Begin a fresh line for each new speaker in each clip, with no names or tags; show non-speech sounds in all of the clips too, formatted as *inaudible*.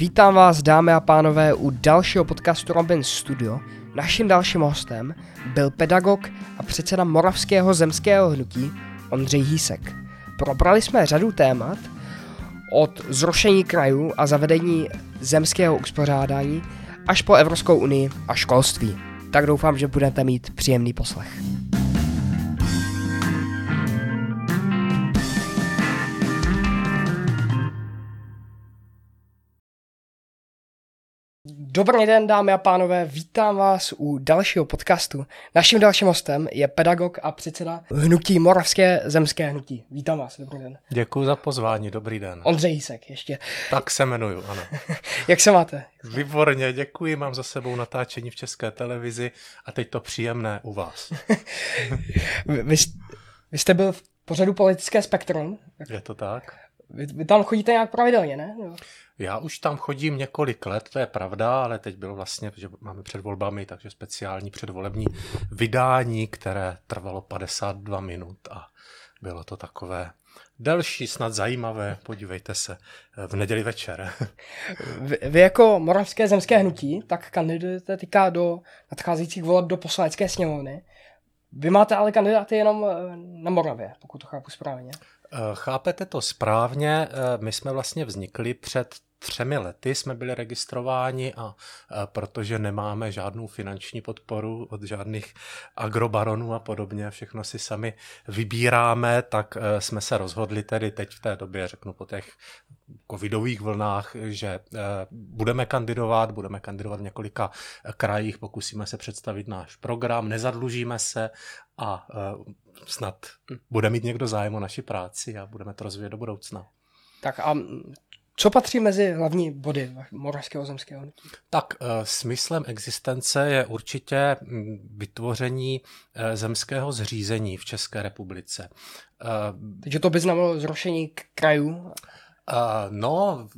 Vítám vás, dámy a pánové, u dalšího podcastu Robin Studio. Naším dalším hostem byl pedagog a předseda Moravského zemského hnutí Ondřej Hísek. Probrali jsme řadu témat, od zrušení krajů a zavedení zemského uspořádání až po Evropskou unii a školství. Tak doufám, že budete mít příjemný poslech. Dobrý den, dámy a pánové, vítám vás u dalšího podcastu. Naším dalším hostem je pedagog a předseda hnutí Moravské zemské hnutí. Vítám vás, dobrý den.
Děkuji za pozvání, dobrý den.
Ondřej Jísek ještě.
Tak se jmenuju, ano. *laughs*
Jak se máte?
Výborně, děkuji, mám za sebou natáčení v České televizi a teď to příjemné u vás. *laughs*
vy, vy, jste byl v pořadu Politické spektrum.
Je to tak?
Vy, vy tam chodíte nějak pravidelně, ne?
Já už tam chodím několik let, to je pravda, ale teď bylo vlastně, že máme před volbami, takže speciální předvolební vydání, které trvalo 52 minut a bylo to takové delší, snad zajímavé, podívejte se, v neděli večer. *laughs*
Vy, vy jako Moravské zemské hnutí, tak kandidujete týká do nadcházejících voleb do poslanecké sněmovny. Vy máte ale kandidáty jenom eh, na Moravě, pokud to chápu správně.
Eh, chápete to správně, eh, my jsme vlastně vznikli před třemi lety jsme byli registrováni a, protože nemáme žádnou finanční podporu od žádných agrobaronů a podobně, všechno si sami vybíráme, tak e, jsme se rozhodli tedy teď v té době, řeknu po těch covidových vlnách, že e, budeme kandidovat, budeme kandidovat v několika krajích, pokusíme se představit náš program, nezadlužíme se a e, snad bude mít někdo zájem o naši práci a budeme to rozvíjet do budoucna.
Tak a co patří mezi hlavní body Moravského zemského hnutí?
Tak uh, smyslem existence je určitě mm, vytvoření uh, zemského zřízení v České republice.
Uh, Takže to by znamenalo zrušení krajů?
No,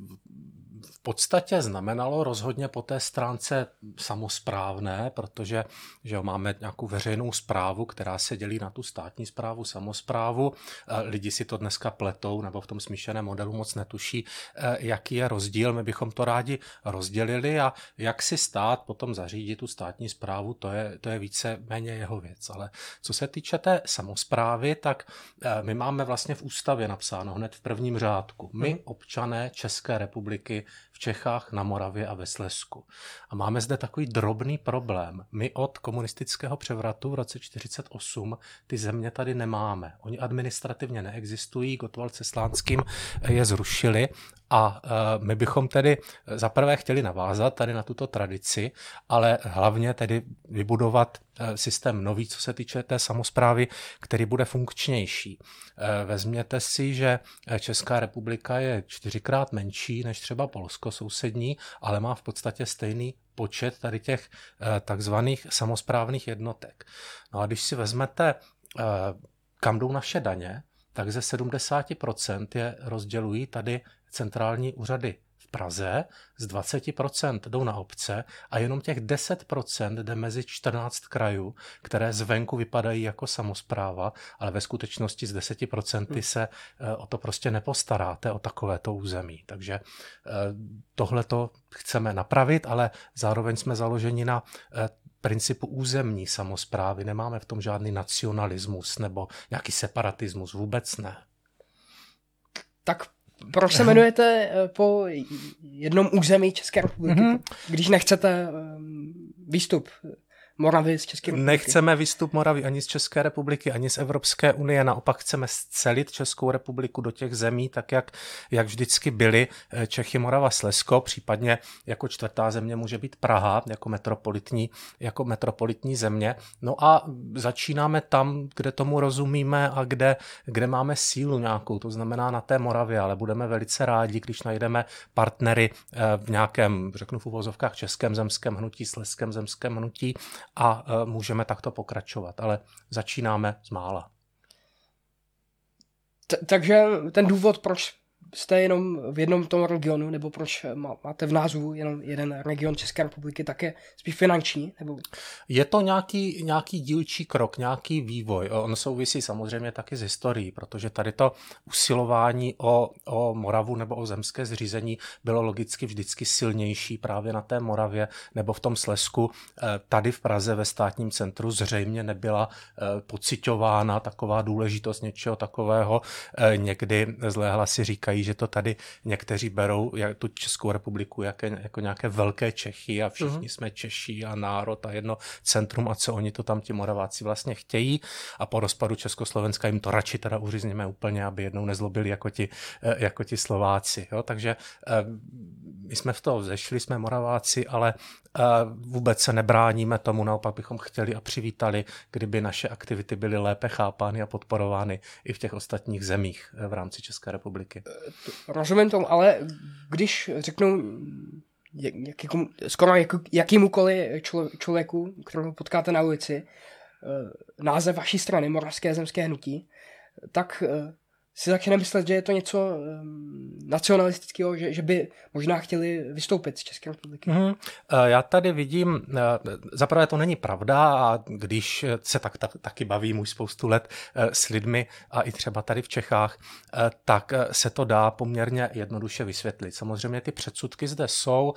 podstatě znamenalo rozhodně po té stránce samozprávné, protože že jo, máme nějakou veřejnou zprávu, která se dělí na tu státní zprávu, samozprávu. Eh, lidi si to dneska pletou nebo v tom smíšeném modelu moc netuší, eh, jaký je rozdíl. My bychom to rádi rozdělili a jak si stát potom zařídí tu státní zprávu, to je, to je více méně jeho věc. Ale co se týče té samozprávy, tak eh, my máme vlastně v ústavě napsáno hned v prvním řádku. My, mhm. občané České republiky, Čechách, na Moravě a ve Slesku. A máme zde takový drobný problém. My od komunistického převratu v roce 1948 ty země tady nemáme. Oni administrativně neexistují, Gotwald se Slánským je zrušili a e, my bychom tedy zaprvé chtěli navázat tady na tuto tradici, ale hlavně tedy vybudovat e, systém nový, co se týče té samozprávy, který bude funkčnější. E, vezměte si, že Česká republika je čtyřikrát menší než třeba Polsko sousední, ale má v podstatě stejný počet tady těch takzvaných samozprávných jednotek. No a když si vezmete, kam jdou naše daně, tak ze 70% je rozdělují tady centrální úřady Praze, z 20% jdou na obce a jenom těch 10% jde mezi 14 krajů, které zvenku vypadají jako samozpráva, ale ve skutečnosti z 10% hmm. se eh, o to prostě nepostaráte, o takovéto území. Takže eh, tohle to chceme napravit, ale zároveň jsme založeni na eh, principu územní samozprávy. Nemáme v tom žádný nacionalismus nebo nějaký separatismus, vůbec ne.
Tak proč se jmenujete eh, po jednom území České republiky, mm-hmm. když nechcete ehm, výstup Moravy z České republiky.
Nechceme výstup Moravy ani z České republiky, ani z Evropské unie, naopak chceme scelit Českou republiku do těch zemí, tak jak, jak vždycky byly eh, Čechy, Morava, Slesko, případně jako čtvrtá země může být Praha, jako metropolitní, jako metropolitní země. No a začínáme tam, kde tomu rozumíme a kde, kde máme sílu nějakou, to znamená na té Moravě, ale budeme velice rádi, když najdeme partnery eh, v nějakém, řeknu v uvozovkách, českém zemském hnutí, sleském zemském hnutí a e, můžeme takto pokračovat, ale začínáme z mála.
T- takže ten důvod, proč jste jenom v jednom tom regionu, nebo proč máte v názvu jenom jeden region České republiky, tak je spíš finanční? Nebo...
Je to nějaký, nějaký dílčí krok, nějaký vývoj. On souvisí samozřejmě taky s historií, protože tady to usilování o, o Moravu nebo o zemské zřízení bylo logicky vždycky silnější právě na té Moravě nebo v tom Slesku. Eh, tady v Praze ve státním centru zřejmě nebyla eh, pocitována taková důležitost něčeho takového. Eh, někdy zlé hlasy říkají, že to tady někteří berou jak tu Českou republiku jako, jako nějaké velké Čechy a všichni uh-huh. jsme Češi a národ a jedno centrum a co oni to tam ti Moraváci vlastně chtějí a po rozpadu Československa jim to radši teda uřízneme úplně, aby jednou nezlobili jako ti, eh, jako ti Slováci. Jo? Takže eh, my jsme v toho zešli, jsme Moraváci, ale eh, vůbec se nebráníme tomu, naopak bychom chtěli a přivítali, kdyby naše aktivity byly lépe chápány a podporovány i v těch ostatních zemích v rámci České republiky.
Rozumím tomu, ale když řeknu jakýmu, skoro jak, jakýmukoliv člověku, kterého potkáte na ulici, název vaší strany, Moravské zemské hnutí, tak si začne myslet, že je to něco um, nacionalistického, že, že by možná chtěli vystoupit z České republiky. Mm-hmm.
Já tady vidím, eh, zaprvé to není pravda a když se tak, tak taky bavím už spoustu let eh, s lidmi a i třeba tady v Čechách, tak se to dá poměrně jednoduše vysvětlit. Samozřejmě ty předsudky zde jsou,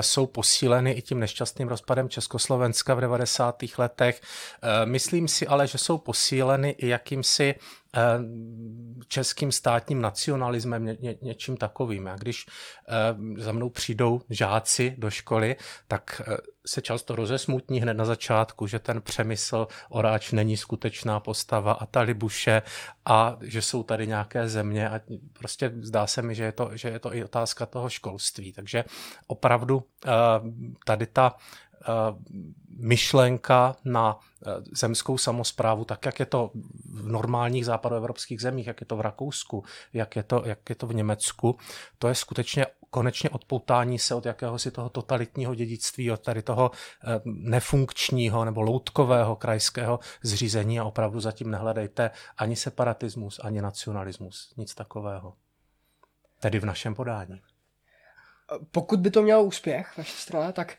jsou posíleny i tím nešťastným rozpadem Československa v 90. letech. Myslím si ale, že jsou posíleny i jakýmsi českým státním nacionalismem, ně, ně, něčím takovým. A když eh, za mnou přijdou žáci do školy, tak eh, se často rozesmutní hned na začátku, že ten přemysl Oráč není skutečná postava a ta Libuše a že jsou tady nějaké země a prostě zdá se mi, že je to, že je to i otázka toho školství. Takže opravdu tady ta myšlenka na eh, zemskou samozprávu, tak jak je to v normálních západoevropských zemích, jak je to v Rakousku, jak je to, jak je to v Německu, to je skutečně konečně odpoutání se od jakéhosi toho totalitního dědictví, od tady toho eh, nefunkčního nebo loutkového krajského zřízení a opravdu zatím nehledejte ani separatismus, ani nacionalismus, nic takového. Tedy v našem podání.
Pokud by to mělo úspěch, vaše strana, tak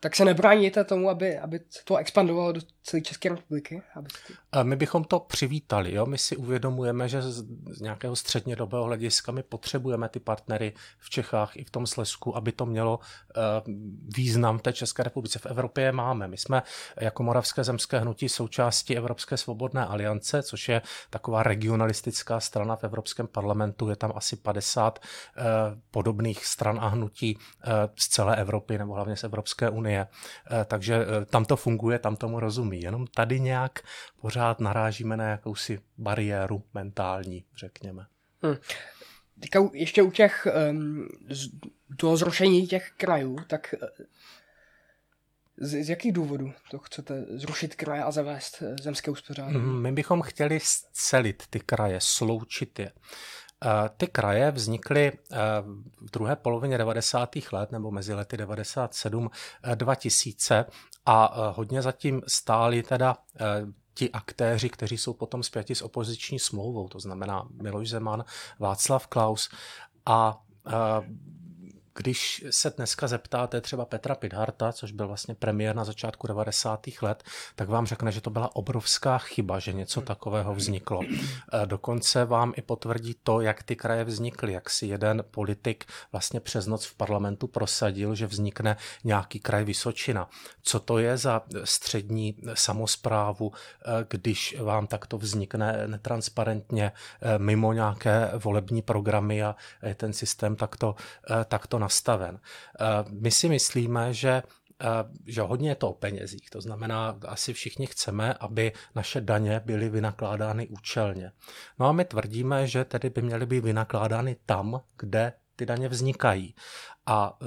tak se nebráníte tomu, aby, aby to expandovalo do celé České republiky? Aby
to... My bychom to přivítali. Jo? My si uvědomujeme, že z, z nějakého střednědobého hlediska my potřebujeme ty partnery v Čechách i v tom Slesku, aby to mělo uh, význam té České republice. V Evropě je máme. My jsme jako Moravské zemské hnutí součástí Evropské svobodné aliance, což je taková regionalistická strana v Evropském parlamentu. Je tam asi 50 uh, eh, podobných stran a hnutí z celé Evropy nebo hlavně z Evropské unie. Takže tam to funguje, tam tomu rozumí jenom tady nějak pořád narážíme na jakousi bariéru mentální, řekněme. Hmm.
Teďka ještě u těch, um, z, toho zrušení těch krajů, tak eh, z, z jakých důvodů to chcete zrušit kraje a zavést eh, zemské uspořádání?
Hmm, my bychom chtěli scelit ty kraje, sloučit je. Eh, ty kraje vznikly v druhé polovině 90. let nebo mezi lety 97 2000 a e, hodně zatím stáli teda e, ti aktéři, kteří jsou potom zpěti s opoziční smlouvou, to znamená Miloš Zeman, Václav Klaus a e, když se dneska zeptáte třeba Petra Pidharta, což byl vlastně premiér na začátku 90. let, tak vám řekne, že to byla obrovská chyba, že něco takového vzniklo. Eh, dokonce vám i potvrdí to, jak ty kraje vznikly, jak si jeden politik vlastně přes noc v parlamentu prosadil, že vznikne nějaký kraj Vysočina. Co to je za střední samozprávu, eh, když vám takto vznikne netransparentně eh, mimo nějaké volební programy a ten systém takto, takto nastaven. Eh, my si myslíme, že eh, že hodně je to o penězích. To znamená, asi všichni chceme, aby naše daně byly vynakládány účelně. No a my tvrdíme, že tedy by měly být vynakládány tam, kde ty daně vznikají. A e,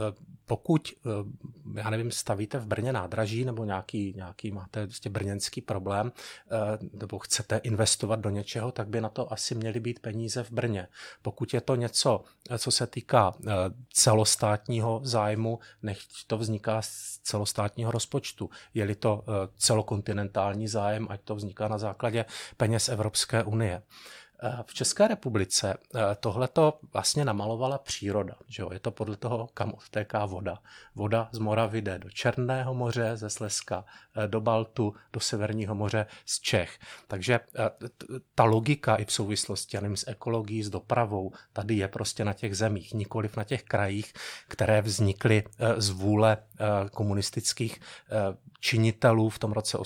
pokud, e, já nevím, stavíte v Brně nádraží nebo nějaký, nějaký máte vlastně brněnský problém, e, nebo chcete investovat do něčeho, tak by na to asi měly být peníze v Brně. Pokud je to něco, co se týká celostátního zájmu, nech to vzniká z celostátního rozpočtu. Je-li to celokontinentální zájem, ať to vzniká na základě peněz Evropské unie. V České republice tohleto vlastně namalovala příroda. Že jo? Je to podle toho, kam odtéká voda. Voda z Moravy jde do Černého moře, ze Slezska do Baltu, do Severního moře z Čech. Takže ta logika i v souvislosti nevím, s ekologií, s dopravou, tady je prostě na těch zemích, nikoliv na těch krajích, které vznikly z vůle komunistických činitelů v tom roce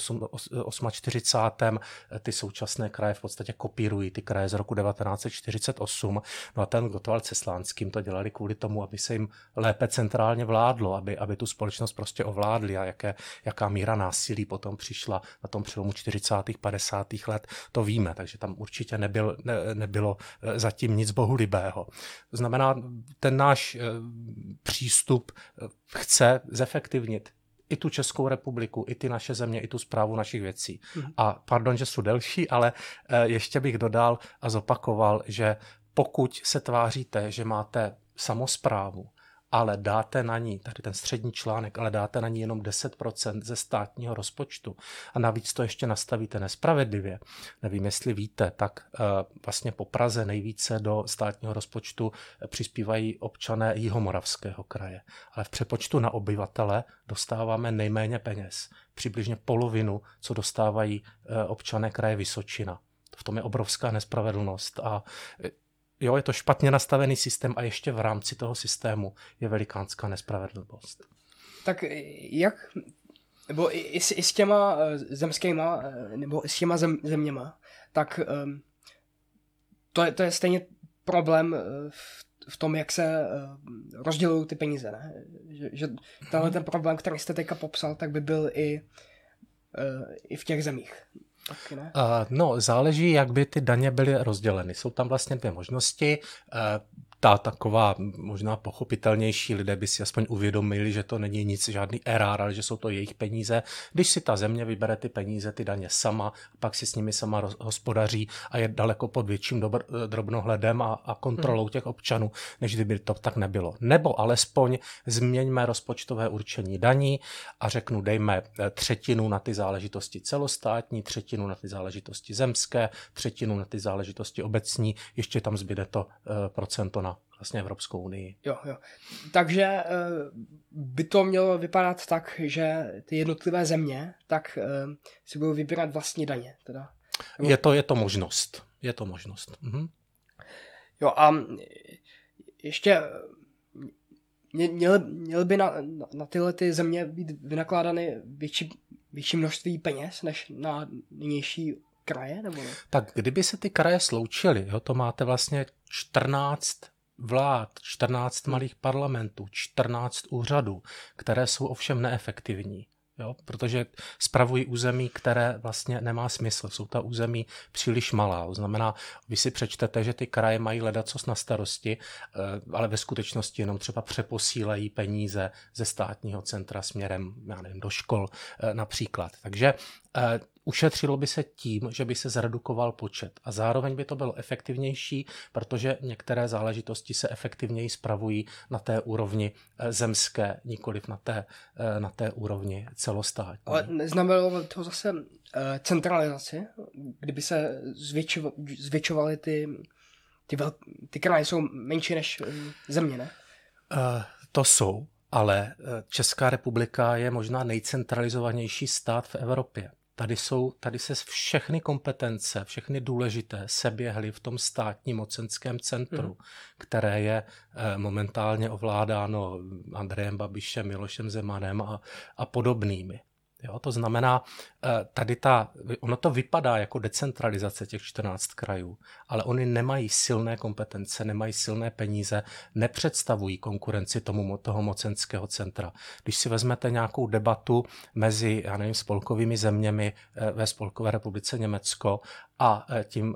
48. ty současné kraje v podstatě kopírují ty kraje z roku 1948. No a ten Gotoval Ceslánským to dělali kvůli tomu, aby se jim lépe centrálně vládlo, aby, aby tu společnost prostě ovládli a jaké, jaká míra násilí potom přišla na tom přelomu 40. 50. let, to víme, takže tam určitě nebyl, ne, nebylo eh, zatím nic bohulibého. Znamená, ten náš eh, přístup eh, chce zefektivnit i tu Českou republiku, i ty naše země, i tu zprávu našich věcí. Mm. A pardon, že jsou delší, ale eh, ještě bych dodal a zopakoval, že pokud se tváříte, že máte samozprávu, ale dáte na ní, tady ten střední článek, ale dáte na ní jenom 10% ze státního rozpočtu a navíc to ještě nastavíte nespravedlivě. Nevím, jestli víte, tak uh, vlastně po Praze nejvíce do státního rozpočtu přispívají občané Jihomoravského kraje, ale v přepočtu na obyvatele dostáváme nejméně peněz, přibližně polovinu, co dostávají uh, občané kraje Vysočina. V tom je obrovská nespravedlnost a jo, je to špatně nastavený systém a ještě v rámci toho systému je velikánská nespravedlnost.
Tak jak, nebo i, i, s, i s těma eh, zemskýma, eh, nebo i s těma zem, zeměma, tak um, to, je, to je stejně problém eh, v, v tom, jak se uh, rozdělují ty peníze, ne? Že, že tenhle ten problém, který jste teďka popsal, tak by byl i, uh, i v těch zemích.
Taky ne? Uh, no, záleží, jak by ty daně byly rozděleny. Jsou tam vlastně dvě možnosti. Uh, ta taková možná pochopitelnější, lidé by si aspoň uvědomili, že to není nic, žádný erár, ale že jsou to jejich peníze. Když si ta země vybere ty peníze, ty daně sama, pak si s nimi sama hospodaří a je daleko pod větším dobr, drobnohledem a, a kontrolou hmm. těch občanů, než kdyby to tak nebylo. Nebo alespoň změňme rozpočtové určení daní a řeknu, dejme eh, třetinu na ty záležitosti celostátní, třetinu na ty záležitosti zemské, třetinu na ty záležitosti obecní, ještě tam zbyde to uh, procento na vlastně Evropskou unii.
Jo, jo. Takže eh, by to mělo vypadat tak, že ty jednotlivé země tak eh, si budou vybírat vlastní daně. Teda.
Je to, je to možnost. Je to možnost. Mhm.
Jo a ještě měly, měly by na, na tyhle ty země být vynakládány větší, větší množství peněz než na nynější kraje? Nebo ne?
Tak kdyby se ty kraje sloučily, jo, to máte vlastně 14 vlád, 14 malých parlamentů, 14 úřadů, které jsou ovšem neefektivní. Jo, protože spravují území, které vlastně nemá smysl. Jsou ta území příliš malá. To znamená, vy si přečtete, že ty kraje mají ledacos na starosti, eh, ale ve skutečnosti jenom třeba přeposílají peníze ze státního centra směrem já nevím, do škol eh, například. Takže eh, Ušetřilo by se tím, že by se zredukoval počet a zároveň by to bylo efektivnější, protože některé záležitosti se efektivněji spravují na té úrovni eh, zemské, nikoliv na té, eh, na té úrovni celostátní.
Ale neznamenalo to zase eh, centralizaci, kdyby se zvětšovaly ty, ty, vel, ty kraje jsou menší než země, ne?
To jsou, ale Česká republika je možná nejcentralizovanější stát v Evropě. Tady, jsou, tady se všechny kompetence, všechny důležité seběhly v tom státním mocenském centru, hmm. které je eh, momentálně ovládáno Andrejem Babišem, Milošem Zemanem a, a podobnými. Jo, to znamená, eh, tady ta, ono to vypadá jako decentralizace těch 14 krajů, ale oni nemají silné kompetence, nemají silné peníze, nepředstavují konkurenci tomu toho mocenského centra. Když si vezmete nějakou debatu mezi, já nevím, spolkovými zeměmi eh, ve Spolkové republice Německo a eh, tím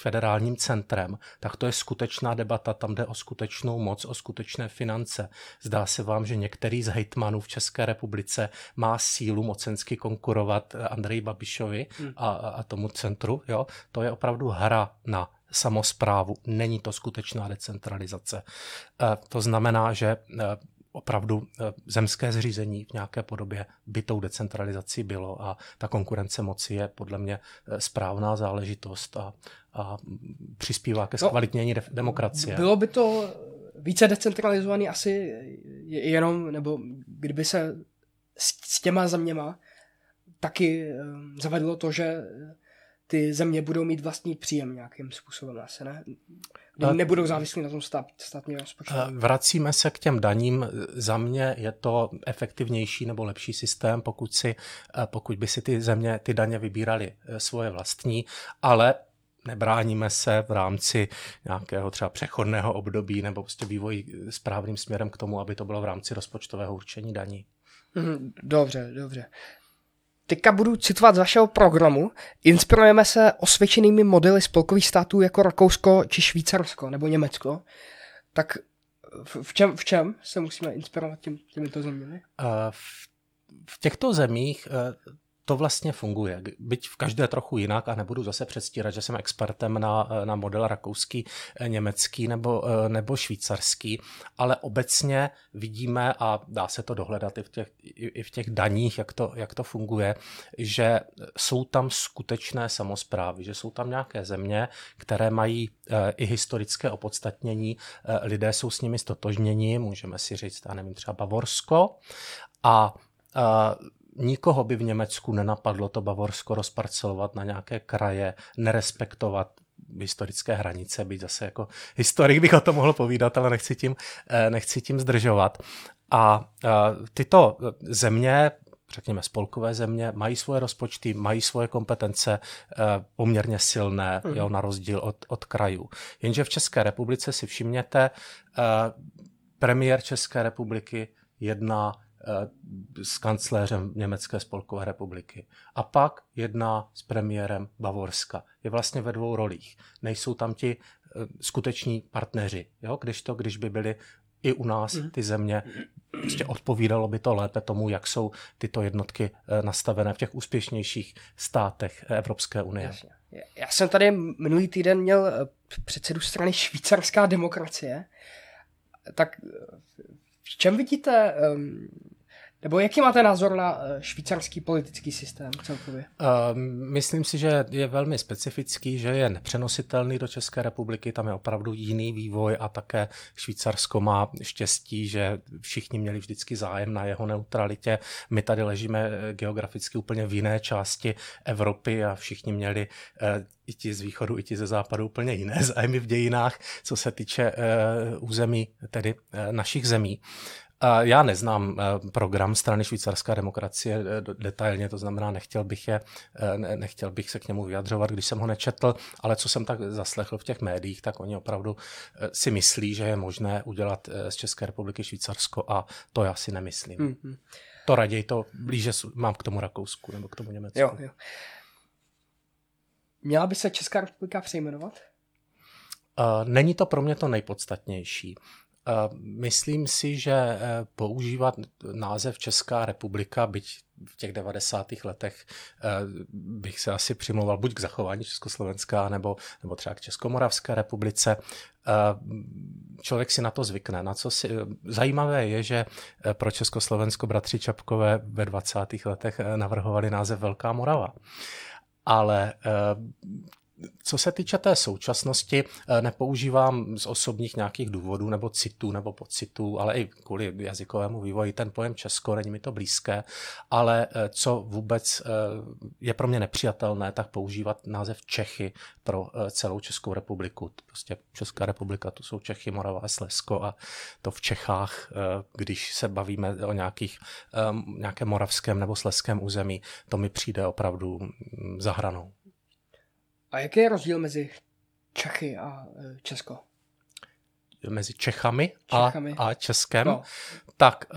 federálním centrem, tak to je skutečná debata, tam jde o skutečnou moc, o skutečné finance. Zdá se vám, že některý z hejtmanů v České republice má sílu mocensky konkurovat Andreji Babišovi hmm. a, a tomu centru. Jo? To je opravdu hra na samozprávu, není to skutečná decentralizace. E, to znamená, že e, opravdu zemské zřízení v nějaké podobě by tou decentralizací bylo a ta konkurence moci je podle mě správná záležitost a, a přispívá ke no, zkvalitnění no, demokracie.
Bylo by to více decentralizovaný asi jenom, nebo kdyby se s, s těma zeměma taky zavedlo to, že ty země budou mít vlastní příjem nějakým způsobem asi, ne? Kdy nebudou závislí na tom stát, státní rozpočtu.
Vracíme se k těm daním. Za mě je to efektivnější nebo lepší systém, pokud, si, pokud by si ty země ty daně vybírali e, svoje vlastní, ale nebráníme se v rámci nějakého třeba přechodného období nebo prostě vývoj správným směrem k tomu, aby to bylo v rámci rozpočtového určení daní.
Mhm, dobře, dobře. Teďka budu citovat z vašeho programu. Inspirujeme se osvědčenými modely spolkových států jako Rakousko či Švýcarsko nebo Německo. Tak v čem, v čem se musíme inspirovat těm, těmito zeměmi?
v, v těchto zemích eh, to vlastně funguje. Byť v každé trochu jinak a nebudu zase předstírat, že jsem expertem na, na model rakouský, eh, německý nebo, eh, nebo švýcarský, ale obecně vidíme, a dá se to dohledat i v těch, i v těch daních, jak to, jak to funguje, že jsou tam skutečné samozprávy, že jsou tam nějaké země, které mají eh, i historické opodstatnění, lidé jsou s nimi stotožněni, můžeme si říct, já nevím, třeba Bavorsko, a nikoho by v Německu nenapadlo to Bavorsko rozparcelovat na nějaké kraje, nerespektovat historické hranice, být zase jako historik bych o tom mohl povídat, ale nechci tím, eh, nechci tím zdržovat. A eh, tyto země, řekněme spolkové země, mají svoje rozpočty, mají svoje kompetence eh, poměrně silné, mm. jo, na rozdíl od, od krajů. Jenže v České republice si všimněte, premiér České republiky jedná s kancléřem Německé spolkové republiky. A pak jedná s premiérem Bavorska. Je vlastně ve dvou rolích. Nejsou tam ti eh, skuteční partneři. Jo? Když to, když by byli i u nás mhm. ty země, prostě odpovídalo by to lépe tomu, jak jsou tyto jednotky eh, nastavené v těch úspěšnějších státech Evropské unie. Jasně.
Já jsem tady minulý týden měl předsedu strany Švýcarská demokracie. Tak v čem vidíte um, nebo jaký máte názor na eh, švýcarský politický systém celkově?
Uh, myslím si, že je velmi specifický, že je nepřenositelný do České republiky, tam je opravdu jiný vývoj a také Švýcarsko má štěstí, že všichni měli vždycky zájem na jeho neutralitě. My tady ležíme eh, geograficky úplně v jiné části Evropy a všichni měli uh, i ti z východu, i ti ze západu úplně jiné *laughs* zájmy v dějinách, co se týče uh, území, tedy uh, našich zemí. Já neznám eh, program strany Švýcarská demokracie eh, detailně, to znamená, nechtěl bych, je, eh, nechtěl bych se k němu vyjadřovat, když jsem ho nečetl, ale co jsem tak zaslechl v těch médiích, tak oni opravdu si myslí, že je možné udělat z České republiky Švýcarsko a to já si nemyslím. Mm-hmm. To raději to blíže mám k tomu Rakousku nebo k tomu Německu.
Jo, jo. Měla by se Česká republika přejmenovat?
Není to pro mě to nejpodstatnější. Myslím si, že eh, používat název Česká republika, byť v těch 90. letech eh, bych se asi přimlouval buď k zachování Československa, nebo, nebo třeba k Českomoravské republice. Eh, člověk si na to zvykne. Na co si, zajímavé je, že pro Československo bratři Čapkové ve 20. letech navrhovali název Velká Morava ale co se týče té současnosti, eh, nepoužívám z osobních nějakých důvodů nebo citů nebo pocitů, ale i kvůli jazykovému vývoji ten pojem Česko není mi to blízké, ale eh, co vůbec eh, je pro mě nepřijatelné, tak používat název Čechy pro celou Českou republiku. Prostě Česká republika, to jsou Čechy, Morava a Slezsko a to v Čechách, když se bavíme o nějakých, nějakém moravském nebo sleském území, to mi přijde opravdu mm, za hranou.
A jaký je rozdíl mezi Čechy a e, Česko?
Mezi Čechami, Čechami. A, a Českem? No. Tak e,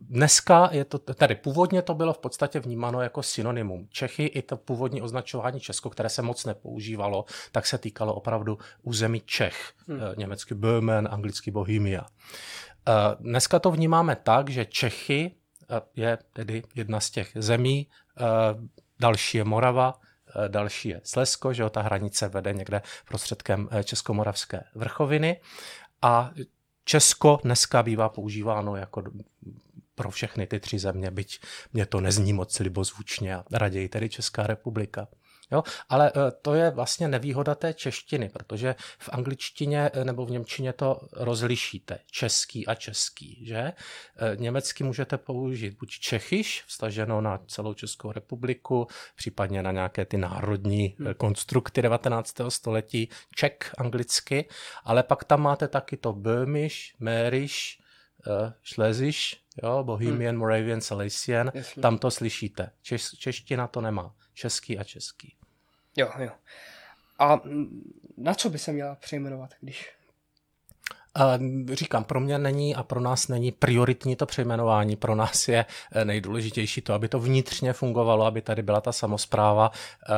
dneska je to, tady původně to bylo v podstatě vnímáno jako synonymum. Čechy i to původní označování Česko, které se moc nepoužívalo, tak se týkalo opravdu území Čech. Hmm. E, německy Böhmen, anglicky Bohemia. Dneska to vnímáme tak, že Čechy je tedy jedna z těch zemí, další je Morava, další je Slezsko, že jo, ta hranice vede někde prostředkem eh, Českomoravské vrchoviny a Česko dneska bývá používáno jako pro všechny ty tři země, byť mě to nezní moc libozvučně a raději tedy Česká republika. Jo? Ale eh, to je vlastně nevýhoda té češtiny, protože v angličtině eh, nebo v němčině to rozlišíte. Český a český, že? Eh, německy můžete použít buď čechyš, vstaženo na celou Českou republiku, případně na nějaké ty národní hmm. konstrukty 19. století, ček anglicky, ale pak tam máte taky to böhmisch, mährisch, Schlesisch, jo, Bohemian, hmm. Moravian, Silesian, Jasně. tam to slyšíte. Češ, čeština to nemá. Český a český.
Jo, jo. A na co by se měla přejmenovat, když
Říkám, pro mě není a pro nás není prioritní to přejmenování. Pro nás je eh, nejdůležitější to, aby to vnitřně fungovalo, aby tady byla ta samozpráva. Eh,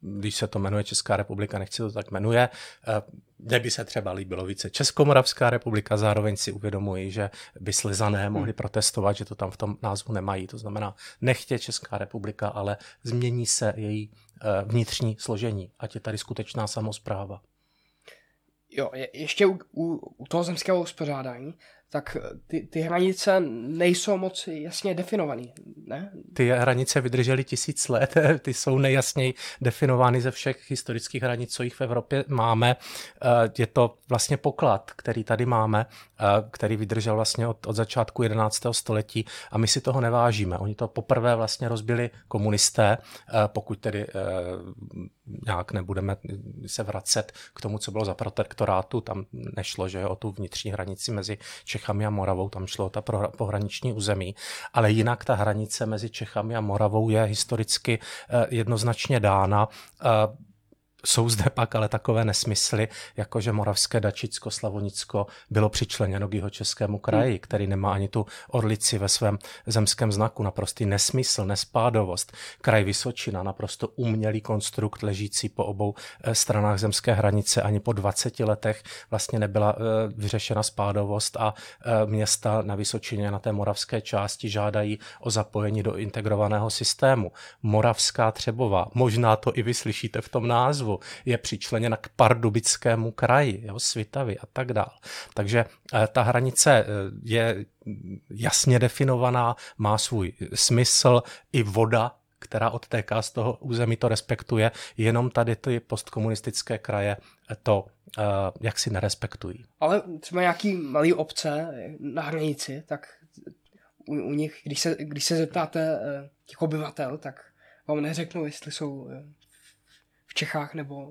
když se to jmenuje Česká republika, nechci to tak jmenuje. Eh, mně by se třeba líbilo více Českomoravská republika, zároveň si uvědomuji, že by slizané mohli protestovat, že to tam v tom názvu nemají. To znamená, nechtě Česká republika, ale změní se její vnitřní složení, ať je tady skutečná samozpráva.
Jo, je, ještě u, u, u toho zemského uspořádání, tak ty, ty hranice nejsou moc jasně definované, ne?
Ty hranice vydržely tisíc let, *laughs* ty jsou nejjasněji definovány ze všech historických hranic, co jich v Evropě máme. Eh, je to vlastně poklad, který tady máme, eh, který vydržel vlastně od, od začátku 11. století a my si toho nevážíme. Oni to poprvé vlastně rozbili komunisté, eh, pokud tedy nějak nebudeme se vracet k tomu, co bylo za protektorátu, tam nešlo, že o tu vnitřní hranici mezi Čechami a Moravou, tam šlo o ta pohraniční území, ale jinak ta hranice mezi Čechami a Moravou je historicky eh, jednoznačně dána. Jsou zde pak ale takové nesmysly, jako že Moravské Dačicko, Slavonicko bylo přičleněno k jeho českému kraji, hmm. který nemá ani tu orlici ve svém zemském znaku. Naprostý nesmysl, nespádovost. Kraj Vysočina, naprosto umělý konstrukt ležící po obou eh, stranách zemské hranice. Ani po 20 letech vlastně nebyla eh, vyřešena spádovost a eh, města na Vysočině, na té moravské části žádají o zapojení do integrovaného systému. Moravská Třebová, možná to i vy slyšíte v tom názvu, je přičleněna k Pardubickému kraji, jo, Svitavy a tak dál. Takže eh, ta hranice eh, je jasně definovaná, má svůj smysl, i voda která odtéká z toho území, to respektuje, jenom tady ty postkomunistické kraje to uh, jak si nerespektují.
Ale třeba nějaký malý obce na hranici, tak u, u nich, když se, když se zeptáte těch obyvatel, tak vám neřeknou, jestli jsou Čechách nebo...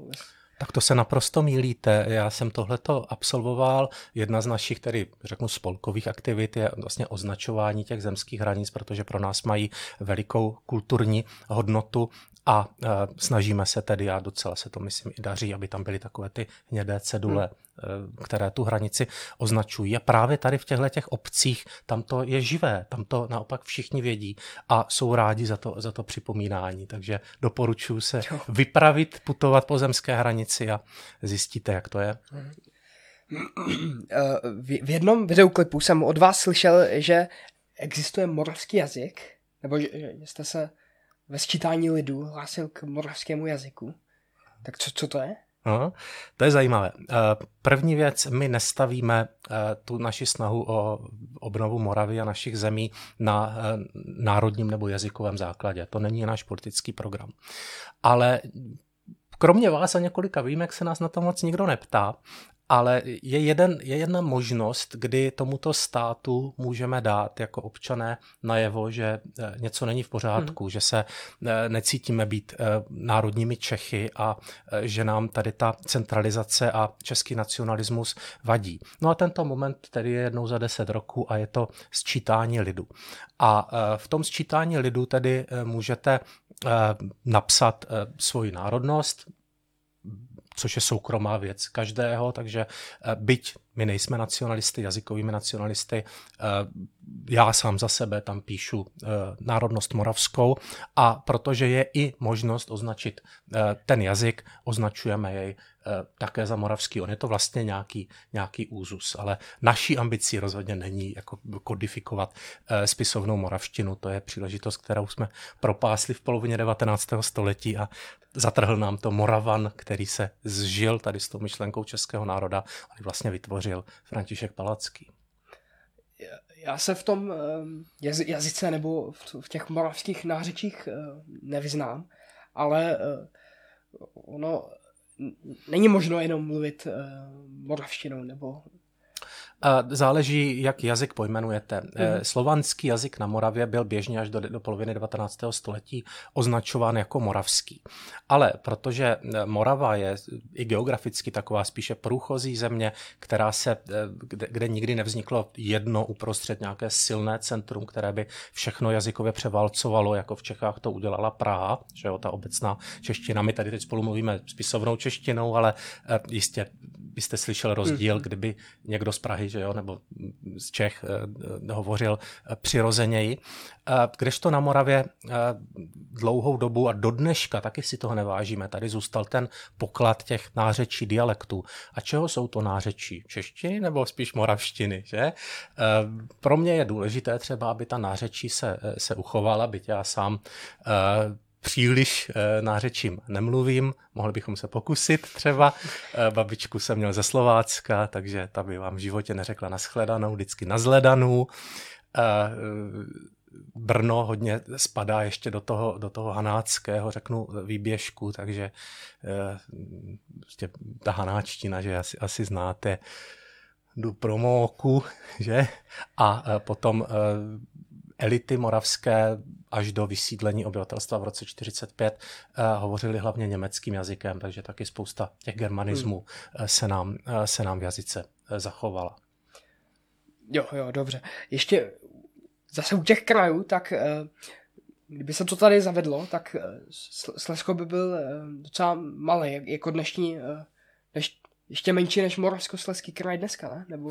Tak to se naprosto mílíte. Já jsem tohleto absolvoval. Jedna z našich, tedy řeknu, spolkových aktivit je vlastně označování těch zemských hranic, protože pro nás mají velikou kulturní hodnotu a e, snažíme se tedy, a docela se to myslím i daří, aby tam byly takové ty hnědé cedule, hmm. e, které tu hranici označují. A právě tady v těchto těch obcích tam to je živé, tam to naopak všichni vědí a jsou rádi za to, za to připomínání. Takže doporučuji se jo. vypravit, putovat po zemské hranici a zjistíte, jak to je. Hmm. *clears throat*
V jednom videoklipu jsem od vás slyšel, že existuje moravský jazyk, nebo že, že jste se ve sčítání lidu hlásil k moravskému jazyku. Tak co, co to je?
Aha, to je zajímavé. Eh, první věc, my nestavíme eh, tu naši snahu o obnovu Moravy a našich zemí na eh, národním nebo jazykovém základě. To není náš politický program. Ale kromě vás a několika výjimek se nás na to moc nikdo neptá ale je, jeden, je jedna možnost, kdy tomuto státu můžeme dát jako občané najevo, že eh, něco není v pořádku, hmm. že se eh, necítíme být eh, národními Čechy a že nám tady ta centralizace a český nacionalismus vadí. No a tento moment tedy je jednou za deset roků a je to sčítání lidu. A v tom sčítání lidu tedy můžete napsat svoji národnost, což je soukromá věc každého, takže eh, byť my nejsme nacionalisty, jazykovými nacionalisty, eh, já sám za sebe tam píšu eh, národnost moravskou a protože je i možnost označit ten jazyk, označujeme jej také za moravský. On je to vlastně nějaký, nějaký úzus, ale naší ambicí rozhodně není jako kodifikovat spisovnou moravštinu. To je příležitost, kterou jsme propásli v polovině 19. století a zatrhl nám to Moravan, který se zžil tady s tou myšlenkou českého národa a vlastně vytvořil František Palacký.
Já se v tom jazyce nebo v těch moravských nářečích nevyznám, ale ono není možno jenom mluvit moravštinou nebo
Záleží, jak jazyk pojmenujete. Mm. Slovanský jazyk na Moravě byl běžně až do, do poloviny 19. století označován jako moravský. Ale protože eh, Morava je i geograficky taková spíše průchozí země, která se, eh, kde, kde nikdy nevzniklo jedno uprostřed nějaké silné centrum, které by všechno jazykově převálcovalo, jako v Čechách to udělala Praha, že jo, ta obecná čeština. My tady teď spolu mluvíme spisovnou češtinou, ale jistě byste slyšel rozdíl, mm. kdyby někdo z Prahy že jo, nebo z Čech eh, hovořil eh, přirozeněji. Kdežto na Moravě eh, dlouhou dobu a do dneška taky si toho nevážíme. Tady zůstal ten poklad těch nářečí dialektů. A čeho jsou to nářečí? Češtiny nebo spíš moravštiny? Že? Pro mě je důležité třeba, aby ta nářečí se, se uchovala, byť já sám příliš e, nářečím nemluvím, mohli bychom se pokusit třeba. E, babičku jsem měl ze Slovácka, takže ta by vám v životě neřekla naschledanou, vždycky nazledanou. E, Brno hodně spadá ještě do toho, do toho hanáckého, řeknu, výběžku, takže prostě ta hanáčtina, že asi, asi znáte, jdu pro móku, že? A potom elity moravské až do vysídlení obyvatelstva v roce 45 uh, eh, hovořili hlavně německým jazykem, takže taky spousta těch germanismů hmm. se, nám, uh, se nám v jazyce zachovala.
Jo, jo, dobře. Ještě zase u těch krajů, tak kdyby se to tady zavedlo, tak Slesko by byl docela malý, jako dnešní, dneš, ještě menší než Moravskoslezský kraj dneska, ne? Nebo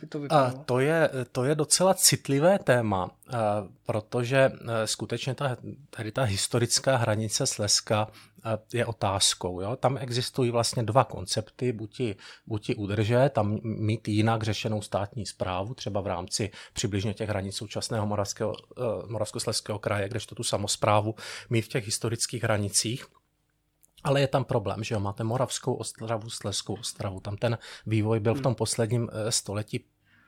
by to vypadalo?
To je, to je docela citlivé téma, protože skutečně ta, tady ta historická hranice Slezska je otázkou. Jo? Tam existují vlastně dva koncepty, buď ji, buď ji udrže, tam mít jinak řešenou státní zprávu, třeba v rámci přibližně těch hranic současného Moravského, Moravskoslezského kraje, kdežto tu samozprávu mít v těch historických hranicích. Ale je tam problém, že jo, máte Moravskou ostravu, Sleskou ostravu. Tam ten vývoj byl v tom posledním eh, století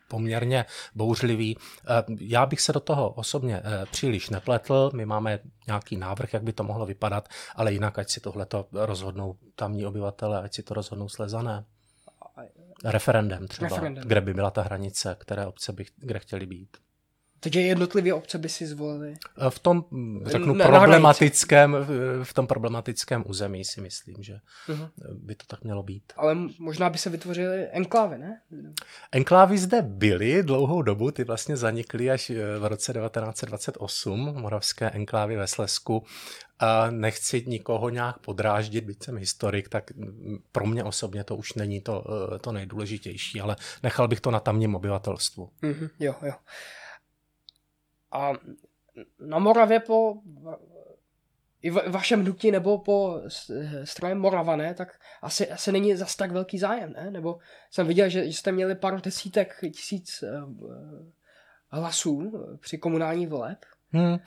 poměrně bouřlivý. Eh, já bych se do toho osobně eh, příliš nepletl, my máme nějaký návrh, jak by to mohlo vypadat, ale jinak, ať si tohle rozhodnou tamní obyvatele, ať si to rozhodnou slezané. Referendem třeba, Referendum. kde by byla ta hranice, které obce by kde chtěli být.
Takže jednotlivé obce by si zvolili?
Eh, v tom, řeknu, ne, problematickém, v tom problematickém území si myslím, že uh-huh. by to tak mělo být.
Ale možná by se vytvořily enklávy, ne?
Enklávy zde byly dlouhou dobu, ty vlastně zanikly až eh, v roce 1928, moravské enklávy ve Slesku. A nechci nikoho nějak podráždit, byť jsem historik, tak pro mě osobně to už není to, eh, to nejdůležitější, ale nechal bych to na tamním obyvatelstvu.
Uh-huh. Jo, jo. A na Moravě po i v vašem hnutí nebo po straně Moravané, tak asi, asi není zas tak velký zájem, ne? Nebo jsem viděl, že jste měli pár desítek tisíc eh, hlasů při komunální voleb. Hmm.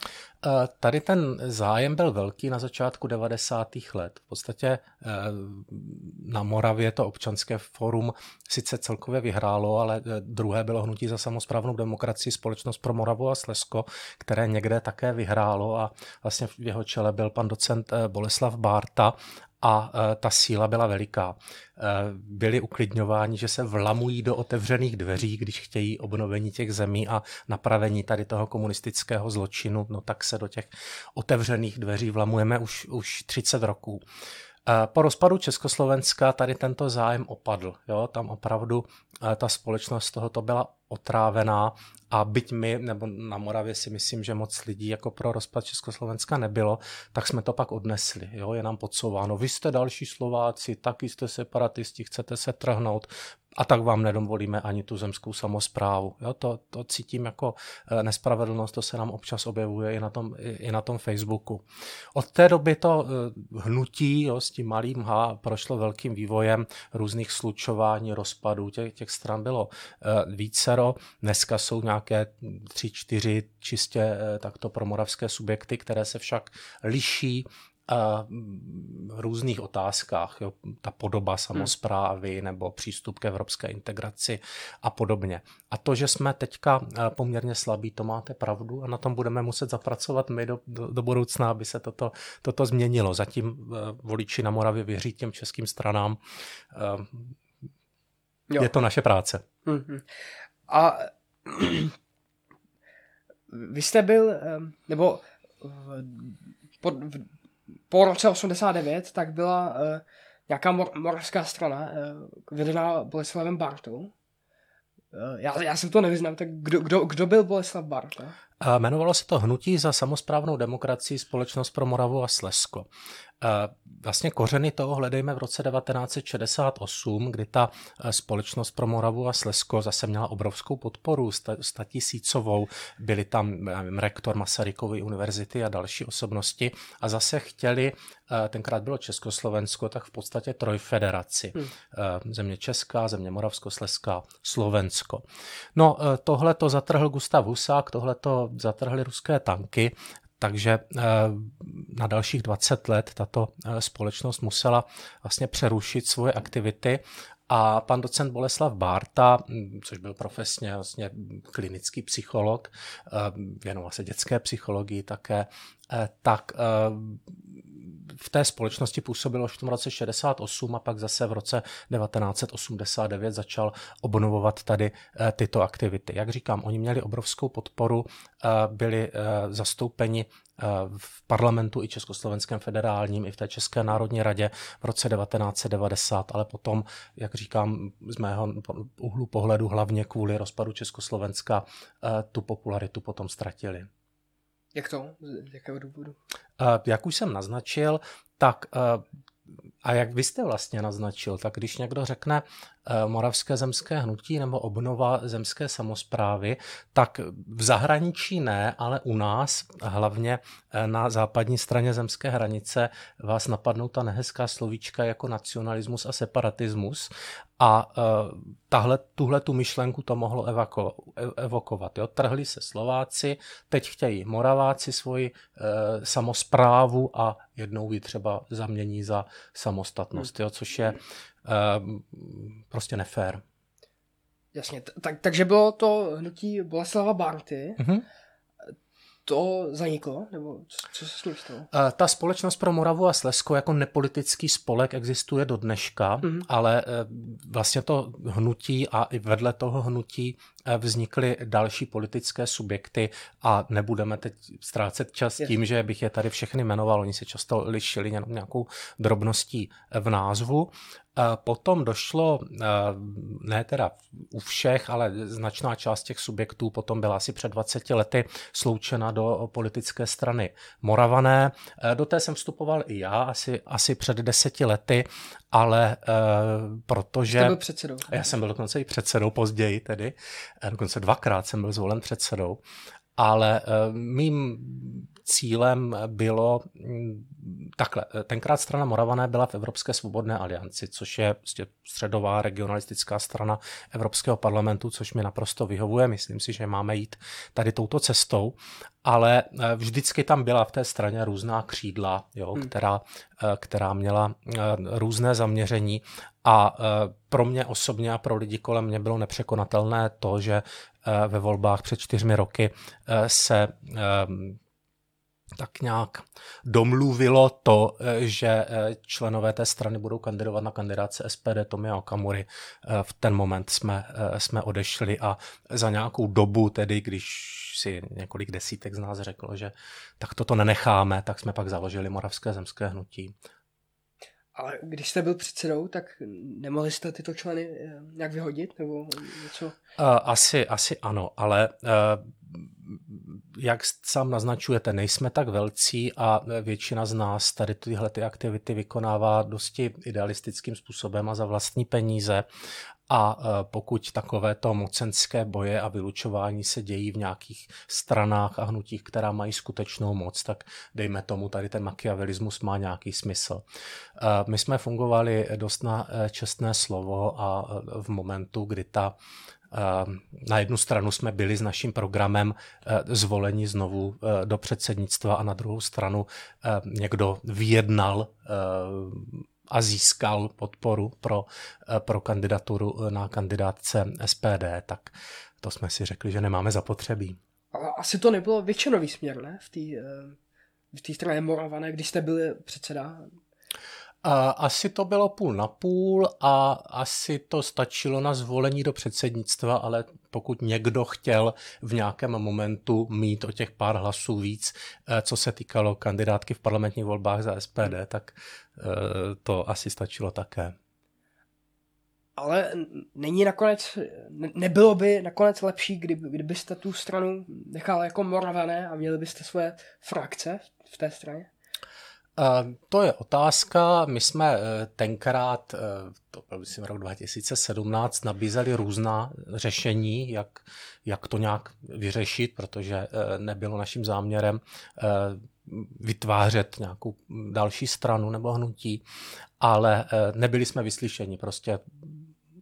Tady ten zájem byl velký na začátku 90. let. V podstatě eh, na Moravě to občanské forum sice celkově vyhrálo, ale eh, druhé bylo hnutí za samozprávnou demokracii Společnost pro Moravu a Slesko, které někde také vyhrálo a vlastně v jeho čele byl pan docent eh, Boleslav Bárta a e, ta síla byla veliká. E, byli uklidňováni, že se vlamují do otevřených dveří, když chtějí obnovení těch zemí a napravení tady toho komunistického zločinu, no tak se do těch otevřených dveří vlamujeme už, už 30 roků. E, po rozpadu Československa tady tento zájem opadl. Jo? Tam opravdu ta společnost tohoto byla otrávená a byť my, nebo na Moravě si myslím, že moc lidí jako pro rozpad Československa nebylo, tak jsme to pak odnesli. Jo? Je nám podsouváno, vy jste další Slováci, taky jste separatisti, chcete se trhnout, a tak vám nedovolíme ani tu zemskou samozprávu. Jo, to, to cítím jako eh, nespravedlnost, to se nám občas objevuje i na tom, i na tom Facebooku. Od té doby to eh, hnutí jo, s tím malým H prošlo velkým vývojem různých slučování, rozpadů, těch, těch stran bylo eh, vícero. Dneska jsou nějaké tři, čtyři čistě takto pro moravské subjekty, které se však liší různých otázkách, jo, ta podoba samozprávy hmm. nebo přístup k evropské integraci a podobně. A to, že jsme teďka poměrně slabí, to máte pravdu a na tom budeme muset zapracovat my do, do, do budoucna, aby se toto, toto změnilo. Zatím voliči na Moravě věří těm českým stranám. Jo. Je to naše práce.
Hmm. A *clears throat* vy jste byl, nebo po, po roce 89 tak byla uh, nějaká mor- moravská strana uh, vedená Boleslavem Bartou. Uh, já, já jsem to nevyznám, tak kdo, kdo, kdo byl Boleslav Barta?
Jmenovalo se to Hnutí za samozprávnou demokracii Společnost pro Moravu a Slezsko. Vlastně kořeny toho hledejme v roce 1968, kdy ta e, společnost pro Moravu a Slezsko zase měla obrovskou podporu, statisícovou. Byli tam nevím, rektor Masarykovy univerzity a další osobnosti a zase chtěli, e, tenkrát bylo Československo, tak v podstatě trojfederaci. Hmm. Země Česká, země Moravsko, Slezská, Slovensko. No tohle to zatrhl Gustav Husák, tohle to zatrhly ruské tanky, takže eh, na dalších 20 let tato eh, společnost musela vlastně přerušit svoje aktivity. A pan docent Boleslav Bárta, hm, což byl profesně vlastně klinický psycholog, eh, věnoval se dětské psychologii také, tak v té společnosti působil už v tom roce 68 a pak zase v roce 1989 začal obnovovat tady eh, tyto aktivity. Jak říkám, oni měli obrovskou podporu, eh, byli eh, zastoupeni v parlamentu i Československém federálním, i v té České národní radě v roce 1990, ale potom, jak říkám, z mého úhlu pohledu hlavně kvůli rozpadu Československa tu popularitu potom ztratili.
Jak to? Z jakého důvodu?
Jak už jsem naznačil, tak a jak vy jste vlastně naznačil, tak když někdo řekne moravské zemské hnutí nebo obnova zemské samozprávy, tak v zahraničí ne, ale u nás, hlavně na západní straně zemské hranice, vás napadnou ta nehezká slovíčka jako nacionalismus a separatismus a uh, tahle, tuhle tu myšlenku to mohlo evako, evokovat. Jo? Trhli se Slováci, teď chtějí Moraváci svoji uh, samozprávu a jednou ji třeba zamění za samostatnost, jo? což je prostě nefér.
Jasně, tak, takže bylo to hnutí Boleslava Barty. Uh-huh to zaniklo? Nebo co, co se s ním stalo?
Eh, ta společnost pro Moravu a Slezsko jako nepolitický spolek existuje do dneška, mm-hmm. ale eh, vlastně to hnutí a i vedle toho hnutí vznikly další politické subjekty a nebudeme teď ztrácet čas tím, že bych je tady všechny jmenoval. Oni se často lišili jenom nějakou drobností v názvu. Potom došlo, ne teda u všech, ale značná část těch subjektů potom byla asi před 20 lety sloučena do politické strany Moravané. Do té jsem vstupoval i já asi, asi před deseti lety, ale protože... Jste
byl předsedou.
Já jsem byl dokonce i předsedou později tedy, dokonce dvakrát jsem byl zvolen předsedou ale mým cílem bylo mm, takhle. Tenkrát strana Moravané byla v Evropské svobodné alianci, což je prostě středová regionalistická strana Evropského parlamentu, což mi naprosto vyhovuje. Myslím si, že máme jít tady touto cestou, ale eh, vždycky tam byla v té straně různá křídla, jo, hmm. která, eh, která měla eh, různé zaměření a pro mě osobně a pro lidi kolem mě bylo nepřekonatelné to, že ve volbách před čtyřmi roky se tak nějak domluvilo to, eh, že eh, členové té strany budou kandidovat na kandidáce SPD Tomia Okamury. Eh, v ten moment jsme, jsme odešli a za nějakou dobu, tedy když si několik desítek z nás řeklo, že tak toto nenecháme, tak jsme pak založili Moravské zemské hnutí.
Ale když jste byl předsedou, tak nemohli jste tyto členy nějak vyhodit nebo něco?
Asi, asi ano, ale jak sám naznačujete, nejsme tak velcí a většina z nás tady tyhle ty aktivity vykonává dosti idealistickým způsobem a za vlastní peníze. A e, pokud takovéto mocenské boje a vylučování se dějí v nějakých stranách a hnutích, která mají skutečnou moc, tak dejme tomu, tady ten makiavelismus má nějaký smysl. E, my jsme fungovali dost na e, čestné slovo a v momentu, kdy ta Na jednu stranu jsme byli s naším programem zvoleni znovu do předsednictva a na druhou stranu někdo vyjednal a získal podporu pro, pro kandidaturu na kandidátce SPD, tak to jsme si řekli, že nemáme zapotřebí.
Ale asi to nebylo většinový směr, ne? V té v straně Moravané, když jste byli předseda?
Asi to bylo půl na půl a asi to stačilo na zvolení do předsednictva, ale pokud někdo chtěl v nějakém momentu mít o těch pár hlasů víc, eh, co se týkalo kandidátky v parlamentních volbách za SPD, tak eh, to asi stačilo také.
Ale není nakonec, nebylo by nakonec lepší, kdyby, kdybyste tu stranu nechal jako Moravané a měli byste svoje frakce v té straně?
To je otázka. My jsme eh, tenkrát, eh, to byl myslím rok 2017, nabízeli různá řešení, jak, jak to nějak vyřešit, protože eh, nebylo naším záměrem vytvářet nějakou další stranu nebo hnutí, ale nebyli jsme vyslyšeni. Prostě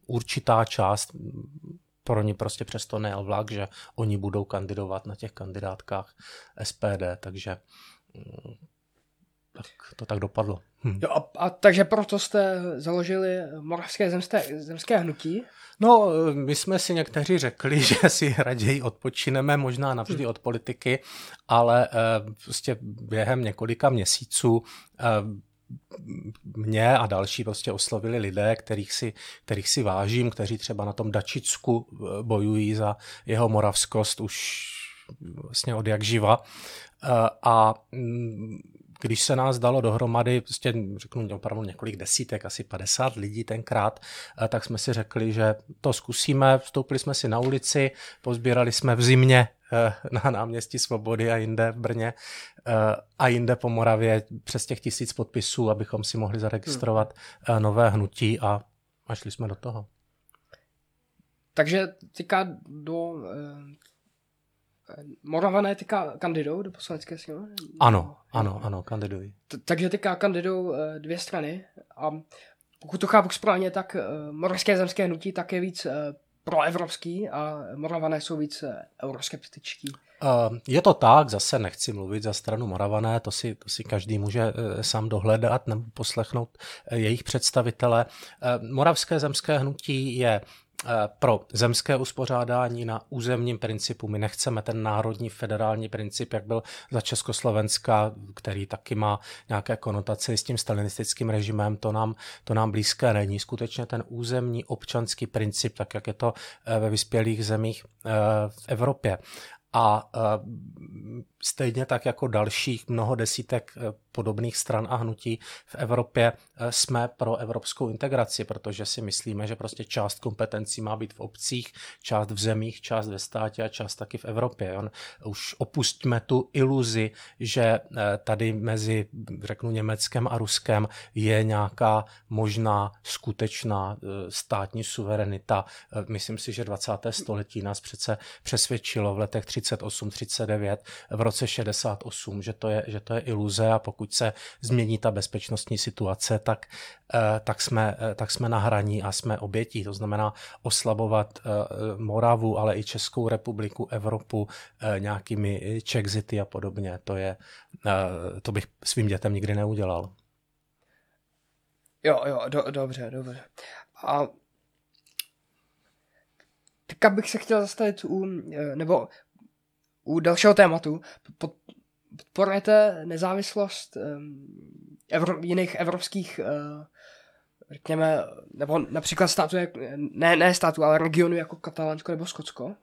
určitá část pro ně prostě přesto nejel vlak, že oni budou kandidovat na těch kandidátkách SPD, takže mm, tak to tak dopadlo.
Hm. Jo, a, a takže proto jste založili Moravské zemské, zemské hnutí?
No, my jsme si někteří řekli, *laughs* že si raději odpočineme možná navždy hm. od politiky, ale eh, prostě během několika měsíců eh, mě a další prostě oslovili lidé, kterých si, kterých si vážím, kteří třeba na tom Dačicku eh, bojují za jeho moravskost už vlastně od jak živa. A mm, když se nás dalo dohromady, prostě řeknu opravdu několik desítek, asi 50 lidí tenkrát, eh, tak jsme si řekli, že to zkusíme, vstoupili jsme si na ulici, pozbírali jsme v zimě eh, na náměstí Svobody a jinde v Brně eh, a jinde po Moravě přes těch tisíc podpisů, abychom si mohli zaregistrovat hmm. nové hnutí a, a šli jsme do toho.
Takže teďka do Moravané teďka kandidují do poslanecké sněmovny?
Ano, ano, ano, kandidují.
Takže teďka kandidují eh, dvě strany a pokud to chápu správně, tak uh, Moravské zemské hnutí tak je víc proevropský a Moravané jsou víc euroskeptičtí.
Je to tak, zase nechci mluvit za stranu Moravané, to si, to si každý může sám dohledat nebo poslechnout jejich představitele. Moravské zemské hnutí je Eh, pro zemské uspořádání na územním principu. My nechceme ten národní federální princip, jak byl za Československa, který taky má nějaké konotace s tím stalinistickým režimem, to nám, to nám blízké není. Skutečně ten územní občanský princip, tak jak je to eh, ve vyspělých zemích eh, v Evropě. A stejně tak jako dalších mnoho desítek podobných stran a hnutí v Evropě eh, jsme pro evropskou integraci, protože si myslíme, že prostě část kompetencí má být v obcích, část v zemích, část ve státě a část taky v Evropě. On, už opustíme tu iluzi, že eh, tady mezi, řeknu, Německem a Ruskem je nějaká možná skutečná eh, státní suverenita. Myslím si, že 20. století nás přece přesvědčilo v letech 38-39, v roce 68, že to je, že to je iluze a pokud se změní ta bezpečnostní situace, tak, eh, tak, jsme, eh, tak jsme na hraní a jsme obětí. To znamená oslabovat eh, Moravu, ale i Českou republiku, Evropu nějakými Czexity a podobně. To, je, to bych svým dětem nikdy neudělal.
Jo, jo, do, dobře, dobře. A teďka bych se chtěl zastavit u, nebo u dalšího tématu. Pod, podporujete nezávislost um, evro, jiných evropských, uh, řekněme, nebo například státu, ne, ne státu, ale regionu jako Katalánsko nebo Skotsko?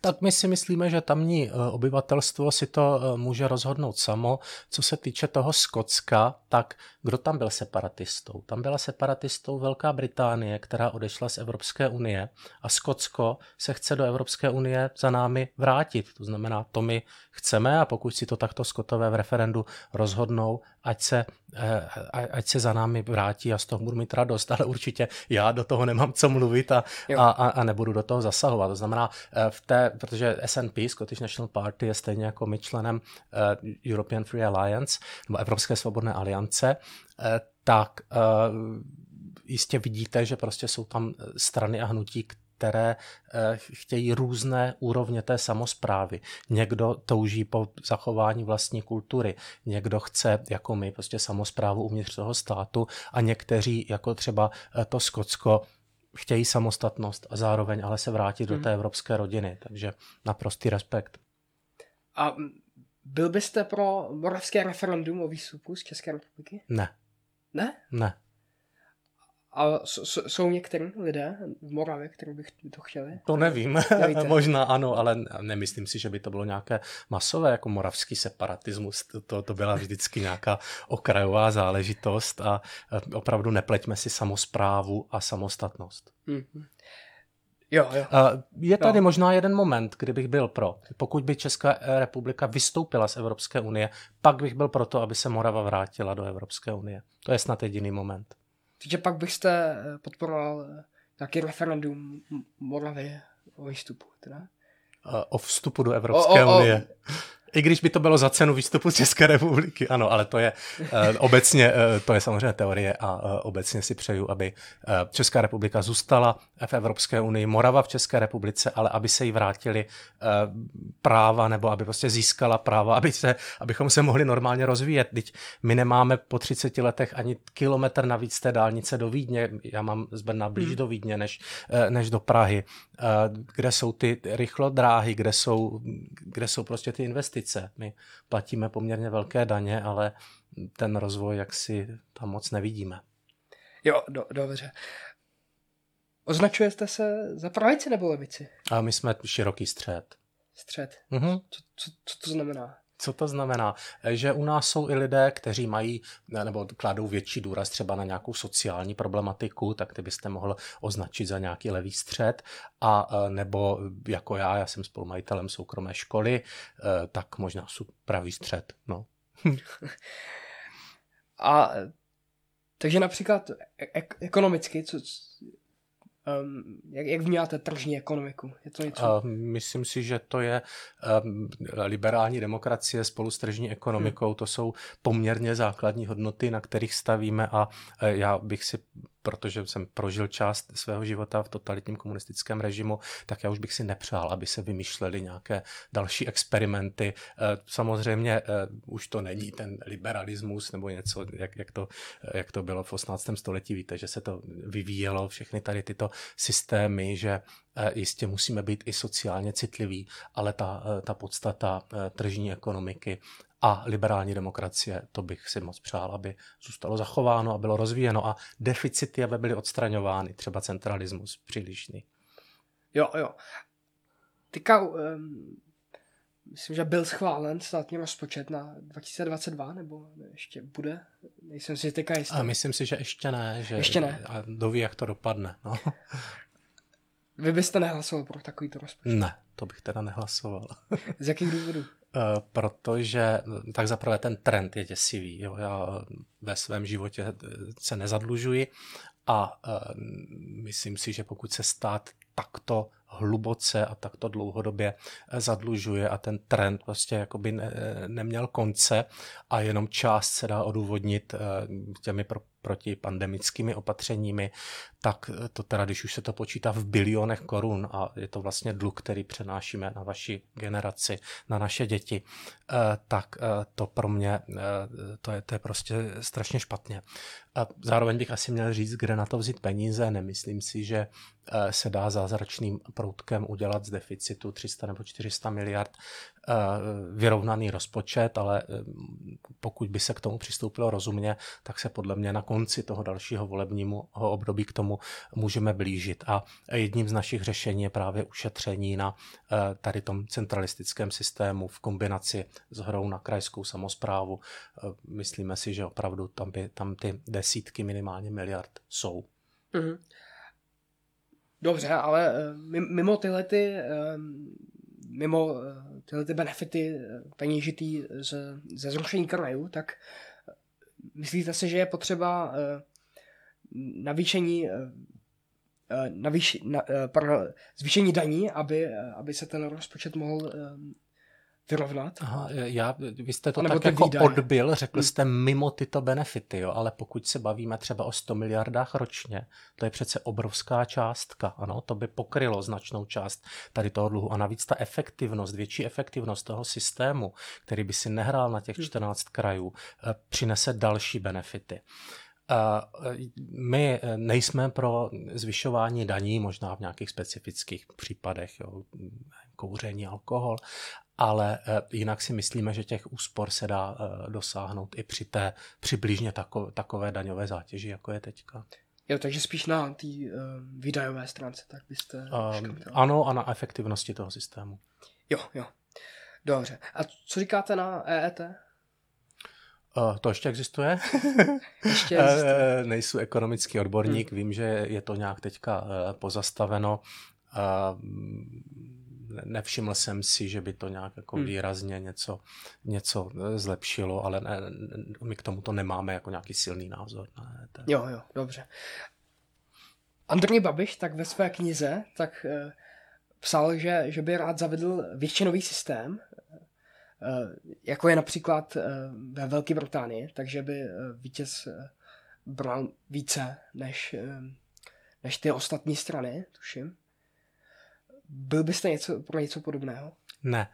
Tak my si myslíme, že tamní eh, obyvatelstvo si to eh, může rozhodnout samo. Co se týče toho Skotska, tak kdo tam byl separatistou? Tam byla separatistou Velká Británie, která odešla z Evropské unie a Skotsko se chce do Evropské unie za námi vrátit. To znamená, to my chceme a pokud si to takto Skotové v referendu rozhodnou, ať se, eh, ať se za námi vrátí a z toho budu mít radost, *laughs* ale určitě já do toho nemám co mluvit a, a, a nebudu do toho zasahovat. To znamená, v té, protože SNP, Scottish National Party, je stejně jako my členem uh, European Free Alliance, nebo Evropské svobodné aliance, uh, tak jistě vidíte, že prostě jsou tam strany a hnutí, které chtějí různé úrovně té samozprávy. Někdo touží po zachování vlastní kultury, někdo chce, jako my, prostě samozprávu uvnitř toho státu a někteří, jako třeba to Skotsko, chtějí samostatnost a zároveň ale se vrátit hmm. do té evropské rodiny. Takže naprostý respekt.
A byl byste pro moravské referendum o výstupu z České republiky?
Ne.
Ne?
Ne.
A jsou některý lidé v Moravě, kteří by to chtěli?
To nevím, *laughs* možná ano, ale nemyslím si, že by to bylo nějaké masové, jako moravský separatismus. To, to byla vždycky nějaká okrajová záležitost a opravdu nepleťme si samozprávu a samostatnost. Mm-hmm.
Jo, jo.
Je tady jo. možná jeden moment, kdybych byl pro. Pokud by Česká republika vystoupila z Evropské unie, pak bych byl pro to, aby se Morava vrátila do Evropské unie. To je snad jediný moment.
Takže pak byste eh, podporoval eh, nějaký referendum Moravy o výstupu, teda?
O vstupu do Evropské o, o, unie. I když by to bylo za cenu výstupu z České republiky, ano, ale to je uh, obecně, uh, to je samozřejmě teorie a uh, obecně si přeju, aby uh, Česká republika zůstala v Evropské unii, Morava v České republice, ale aby se jí vrátili uh, práva nebo aby prostě získala práva, aby se, abychom se mohli normálně rozvíjet. Teď my nemáme po 30 letech ani kilometr navíc té dálnice do Vídně, já mám z Brna blíž hmm. do Vídně než, uh, než do Prahy, uh, kde jsou ty rychlodráhy, kde jsou, kde jsou prostě ty investice investice. My platíme poměrně velké daně, ale ten rozvoj jak si tam moc nevidíme.
Jo, do, dobře. Označujete se za pravici nebo levici?
A my jsme široký střed.
Střed.
Mhm.
Co, co, co to znamená?
Co to znamená? Že u nás jsou i lidé, kteří mají nebo kladou větší důraz třeba na nějakou sociální problematiku, tak ty byste mohl označit za nějaký levý střed. A e, nebo jako já, já jsem spolumajitelem soukromé školy, e, tak možná jsou pravý střed. No. *laughs*
A takže například ek- ekonomicky, co, Um, jak, jak vnímáte tržní ekonomiku? Je to něco?
Uh, myslím si, že to je um, liberální demokracie spolu s tržní ekonomikou. Hmm. To jsou poměrně základní hodnoty, na kterých stavíme a uh, já bych si protože jsem prožil část svého života v totalitním komunistickém režimu, tak já už bych si nepřál, aby se vymýšlely nějaké další experimenty. Eh, samozřejmě eh, už to není ten liberalismus nebo něco, jak, jak, to, jak to bylo v 18. století. Víte, že se to vyvíjelo, všechny tady tyto systémy, že eh, jistě musíme být i sociálně citliví, ale ta, ta podstata tržní ekonomiky a liberální demokracie, to bych si moc přál, aby zůstalo zachováno a bylo rozvíjeno a deficity, aby byly odstraňovány, třeba centralismus přílišný.
Jo, jo. Teďka, um, myslím, že byl schválen státní rozpočet na 2022, nebo ještě bude? Nejsem si teďka jistý.
A myslím si, že ještě ne. Že
ještě ne.
A doví, jak to dopadne. No. *laughs*
Vy byste nehlasoval pro takovýto rozpočet?
Ne, to bych teda nehlasoval. *laughs*
Z jakých důvodů?
Eh, protože tak zaprvé ten trend je děsivý. Jo. Já ve svém životě se nezadlužuji a uh, myslím si, že pokud se stát takto hluboce a takto dlouhodobě zadlužuje a ten trend prostě jakoby ne, neměl konce a jenom část se dá odůvodnit těmi pro, protipandemickými opatřeními, tak to teda, když už se to počítá v bilionech korun a je to vlastně dluh, který přenášíme na vaši generaci, na naše děti, eh, tak eh, to pro mě, eh, to je, to je prostě strašně špatně. A zároveň bych asi měl říct, kde na to vzít peníze. Nemyslím si, že se dá zázračným proutkem udělat z deficitu 300 nebo 400 miliard vyrovnaný rozpočet, ale pokud by se k tomu přistoupilo rozumně, tak se podle mě na konci toho dalšího volebního období k tomu můžeme blížit. A jedním z našich řešení je právě ušetření na eh, tady tom centralistickém systému v kombinaci s hrou na krajskou samozprávu. Eh, myslíme si, že opravdu tam, by, tam ty desítky minimálně miliard jsou. Mm-hmm.
Dobře, ale eh, mimo tyhle ty, mimo tyhle ty benefity peněžitý ze, ze zrušení krajů, tak Myslíte si, že je potřeba navýšení, navýš, na, pardon, zvýšení daní, aby, aby se ten rozpočet mohl vyrovnat?
Aha, já, vy jste to tak jako výdaje. odbil, řekl hmm. jste mimo tyto benefity, jo, ale pokud se bavíme třeba o 100 miliardách ročně, to je přece obrovská částka, ano, to by pokrylo značnou část tady toho dluhu a navíc ta efektivnost, větší efektivnost toho systému, který by si nehrál na těch 14 hmm. krajů, eh, přinese další benefity. My nejsme pro zvyšování daní, možná v nějakých specifických případech, jo, kouření, alkohol, ale eh, jinak si myslíme, že těch úspor se dá eh, dosáhnout i při té přibližně takové, takové daňové zátěži, jako je teďka.
Jo, takže spíš na té uh, výdajové stránce, tak byste...
Um, ano, a na efektivnosti toho systému.
Jo, jo. Dobře. A co říkáte na EET?
Uh, to ještě existuje? *laughs*
ještě existuje.
Nejsou ekonomický odborník, hmm. vím, že je to nějak teďka pozastaveno. Uh, nevšiml jsem si, že by to nějak jako hmm. výrazně něco, něco eh, zlepšilo, ale ne, my k tomuto nemáme jako nějaký silný názor. Ne,
to... Jo, jo, dobře. Andrej Babiš tak ve své knize tak uh, psal, že, že by rád zavedl většinový systém, uh, jako je například uh, ve Velké Británii, takže by uh, vítěz uh, bral více než, uh, než ty ostatní strany, tuším. Byl byste něco, pro něco podobného?
Ne.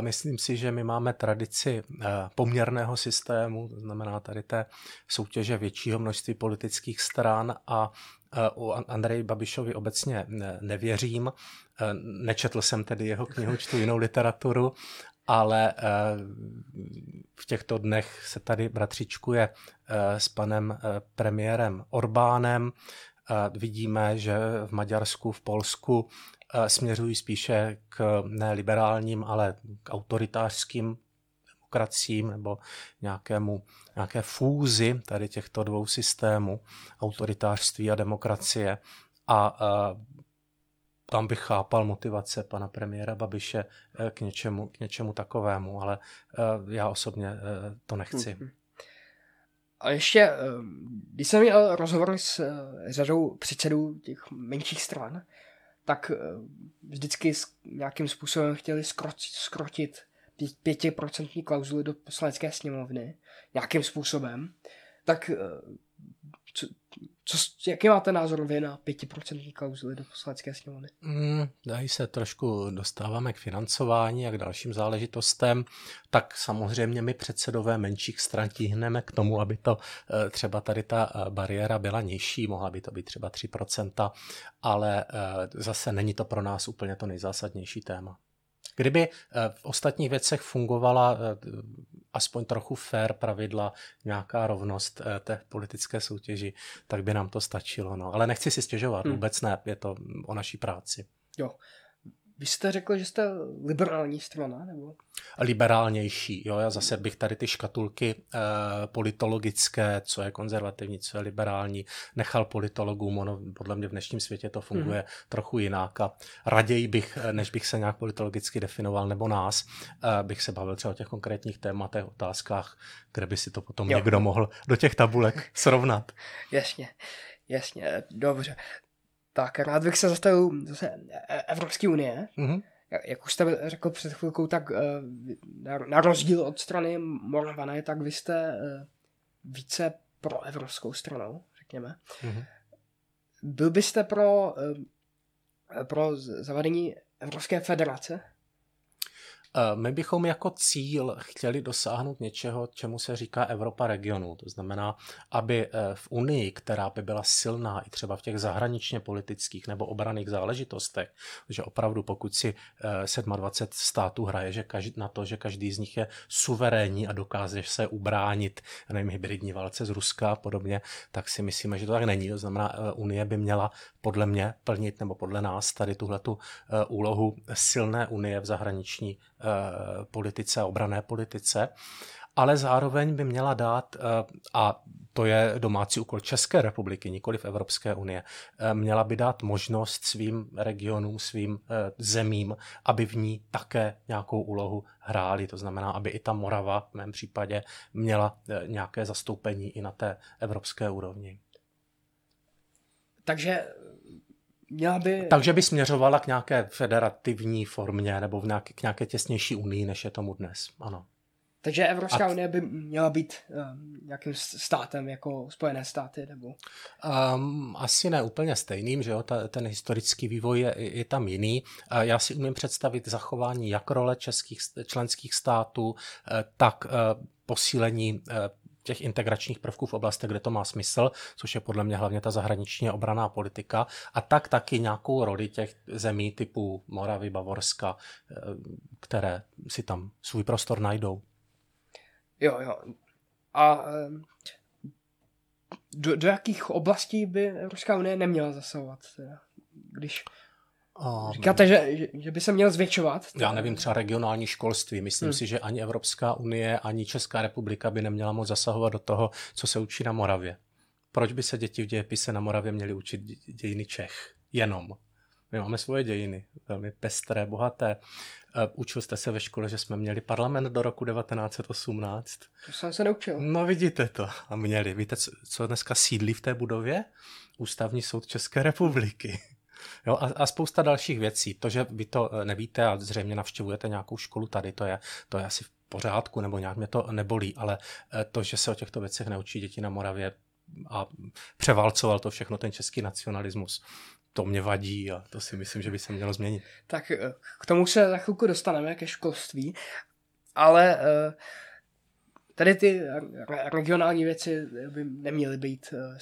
Myslím si, že my máme tradici eh, poměrného systému, to znamená tady té soutěže většího množství politických stran a eh, u Andrej Babišovi obecně nevěřím. Eh, nečetl jsem tedy jeho knihu, čtu jinou literaturu, ale v těchto dnech se tady bratřičkuje s panem premiérem Orbánem. Vidíme, že v Maďarsku, v Polsku směřují spíše k ne liberálním, ale k autoritářským demokraciím nebo nějakému, nějaké fúzi tady těchto dvou systémů, autoritářství a demokracie. A, a tam bych chápal motivace pana premiéra Babiše e, k něčemu, k něčemu takovému, ale já osobně to nechci. Mm-hmm.
A ještě, když jsem měl rozhovor s řadou předsedů těch menších stran, tak eh, vždycky nějakým způsobem chtěli skrotit, skrotit pětiprocentní klauzuly do poslanecké sněmovny nějakým způsobem, tak eh, co, jaký máte názor vy na 5% klauzuly do poslanecké sněmovny?
Mm, dají se trošku dostáváme k financování a k dalším záležitostem, tak samozřejmě my předsedové menších stran tíhneme k tomu, aby to eh, třeba tady ta eh, bariéra byla nižší, mohla by to být třeba 3%, ale eh, zase není to pro nás úplně to nejzásadnější téma. Kdyby v ostatních věcech fungovala aspoň trochu fair pravidla, nějaká rovnost eh, té politické soutěži, tak by nám to stačilo. No. Ale nechci si stěžovat, hmm. vůbec ne, je to o naší práci.
Jo. Vy jste řekl, že jste liberální strana, nebo?
Liberálnější, jo, já zase bych tady ty škatulky eh, politologické, co je konzervativní, co je liberální, nechal politologům, ono podle mě v dnešním světě to funguje mm. trochu jinak a raději bych, eh, než bych se nějak politologicky definoval, nebo nás, eh, bych se bavil třeba o těch konkrétních tématech, otázkách, kde by si to potom jo. někdo mohl do těch tabulek srovnat.
Jasně, jasně, dobře. Tak rád bych se zastavil zase e- Evropské unie. Mm-hmm. Jak už jste řekl před chvilkou, tak e, na rozdíl od strany Morvané, tak vy jste e, více pro evropskou stranou, řekněme. Mm-hmm. Byl byste pro, pro zavedení Evropské federace?
Eh, my bychom jako cíl chtěli dosáhnout něčeho, čemu se říká Evropa regionu. To znamená, aby eh, v Unii, která by byla silná i třeba v těch zahraničně politických nebo obraných záležitostech, že opravdu pokud si 27 eh, států hraje že každý, na to, že každý z nich je suverénní a dokáže se ubránit nevím, hybridní válce z Ruska a podobně, tak si myslíme, že to tak není. To znamená, Unie by měla podle mě plnit nebo podle nás tady tuhletu úlohu silné Unie v zahraniční Eh, politice a obrané politice, ale zároveň by měla dát, eh, a to je domácí úkol České republiky, nikoli v Evropské unie, eh, měla by dát možnost svým regionům, svým zemím, aby v ní také nějakou úlohu hráli. To znamená, aby i ta Morava v mém případě měla nějaké zastoupení i na té evropské úrovni.
Takže měla by...
Takže by směřovala k nějaké federativní formě nebo v nějaké, k nějaké těsnější unii, než je tomu dnes. Ano.
Takže Evropská unie by měla být um, nějakým státem jako Spojené státy, nebo?
Um, asi ne úplně stejným, že jo, ta, ten historický vývoj je, je tam jiný. Uh, já si umím představit zachování jak role českých členských států, uh, tak uh, posílení uh, těch integračních prvků v oblastech, kde to má smysl, což je podle mě hlavně ta zahraniční obraná politika, a tak taky nějakou roli těch zemí typu Moravy, Bavorska, které si tam svůj prostor najdou.
Jo, jo. A do, do jakých oblastí by Evropská unie neměla zasahovat? Teda, když um, říkáte, že, že, by se měl zvětšovat?
Já nevím, třeba regionální školství. Myslím hmm. si, že ani Evropská unie, ani Česká republika by neměla moc zasahovat do toho, co se učí na Moravě. Proč by se děti v dějepise na Moravě měly učit dějiny Čech? Jenom. My máme svoje dějiny, velmi pestré, bohaté. Učil jste se ve škole, že jsme měli parlament do roku 1918?
To jsem se neučil.
No vidíte to. A měli. Víte, co dneska sídlí v té budově? Ústavní soud České republiky. Jo, a, a spousta dalších věcí. To, že vy to eh, nevíte a zřejmě navštěvujete nějakou školu tady, to je, to je asi v pořádku, nebo nějak mě to nebolí, ale eh, to, že se o těchto věcech neučí děti na Moravě a převálcoval to všechno ten český nacionalismus, to mě vadí a to si myslím, že by se mělo změnit.
Tak eh, k tomu se za chvilku dostaneme, ke školství, ale tady ty regionální věci by neměly být eh,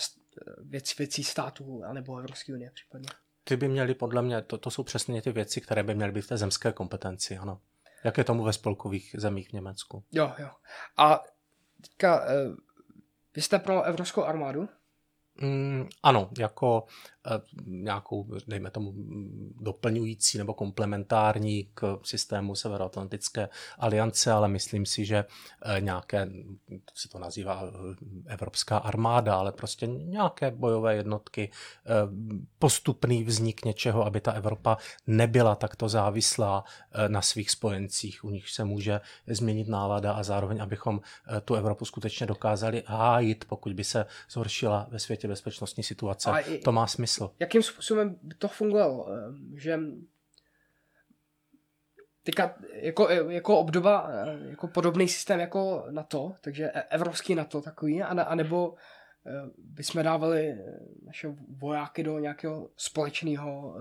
věc, věcí států anebo Evropské unie případně.
Ty by měly podle mě, to, to jsou přesně ty věci, které by měly být v té zemské kompetenci, ano. Jak je tomu ve spolkových zemích v Německu.
Jo, jo. A teďka, vy jste pro Evropskou armádu?
Mm, ano, jako Eh, nějakou, dejme tomu, doplňující nebo komplementární k systému Severoatlantické aliance, ale myslím si, že eh, nějaké, se to nazývá eh, Evropská armáda, ale prostě nějaké bojové jednotky, postupný vznik něčeho, aby ta Evropa nebyla takto závislá na svých spojencích, u nich se může změnit nálada a zároveň, abychom tu Evropu skutečně dokázali hájit, pokud by se zhoršila ve světě bezpečnostní situace. To má smysl smysl.
Jakým způsobem by to fungovalo? Že teďka jako, jako obdoba, jako podobný systém jako NATO, takže e- evropský NATO takový, a, nebo e, bychom dávali naše vojáky do nějakého společného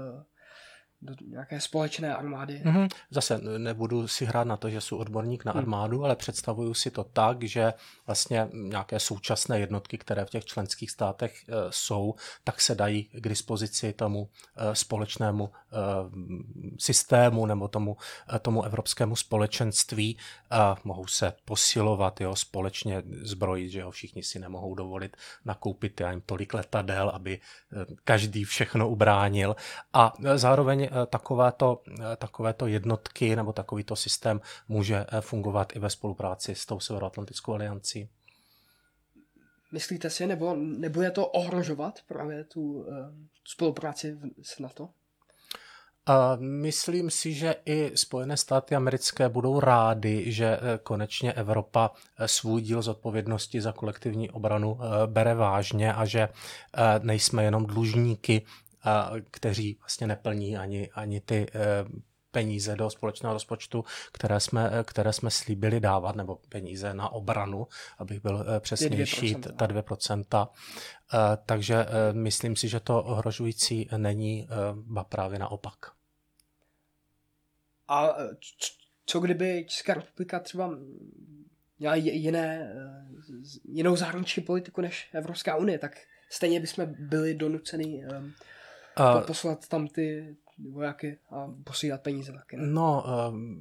do nějaké společné armády.
Mm-hmm. Zase nebudu si hrát na to, že jsou odborník na hmm. armádu, hmm. ale představuju si to tak, že vlastně nějaké současné jednotky, které v těch členských státech e, jsou, tak se dají k dispozici tomu e, společnému e, systému nebo tomu, e, tomu evropskému společenství. E, mohou se posilovat, jo, společně zbrojit, že jo, všichni si nemohou dovolit nakoupit já jim tolik letadel, aby e, každý všechno ubránil. A zároveň Eh, takovéto, eh, takovéto jednotky nebo takovýto systém může eh, fungovat i ve spolupráci s tou Severoatlantickou aliancí.
Myslíte si, nebo nebude to ohrožovat právě tu spolupráci s NATO?
Myslím si, že i Spojené státy americké budou rády, že konečně Evropa svůj díl zodpovědnosti za kolektivní obranu bere vážně a že nejsme jenom dlužníky kteří vlastně neplní ani, ani ty eh, peníze do společného rozpočtu, které jsme, eh, které jsme slíbili dávat, nebo peníze na obranu, abych byl eh, přesnější, 2%. ta 2%. Takže myslím si, že to ohrožující není, ba právě naopak.
A co kdyby Česká republika třeba měla jiné, jinou zahraniční politiku než Evropská unie, tak stejně bychom byli donuceni Uh, poslat tam ty vojáky a posílat peníze taky.
Ne? No,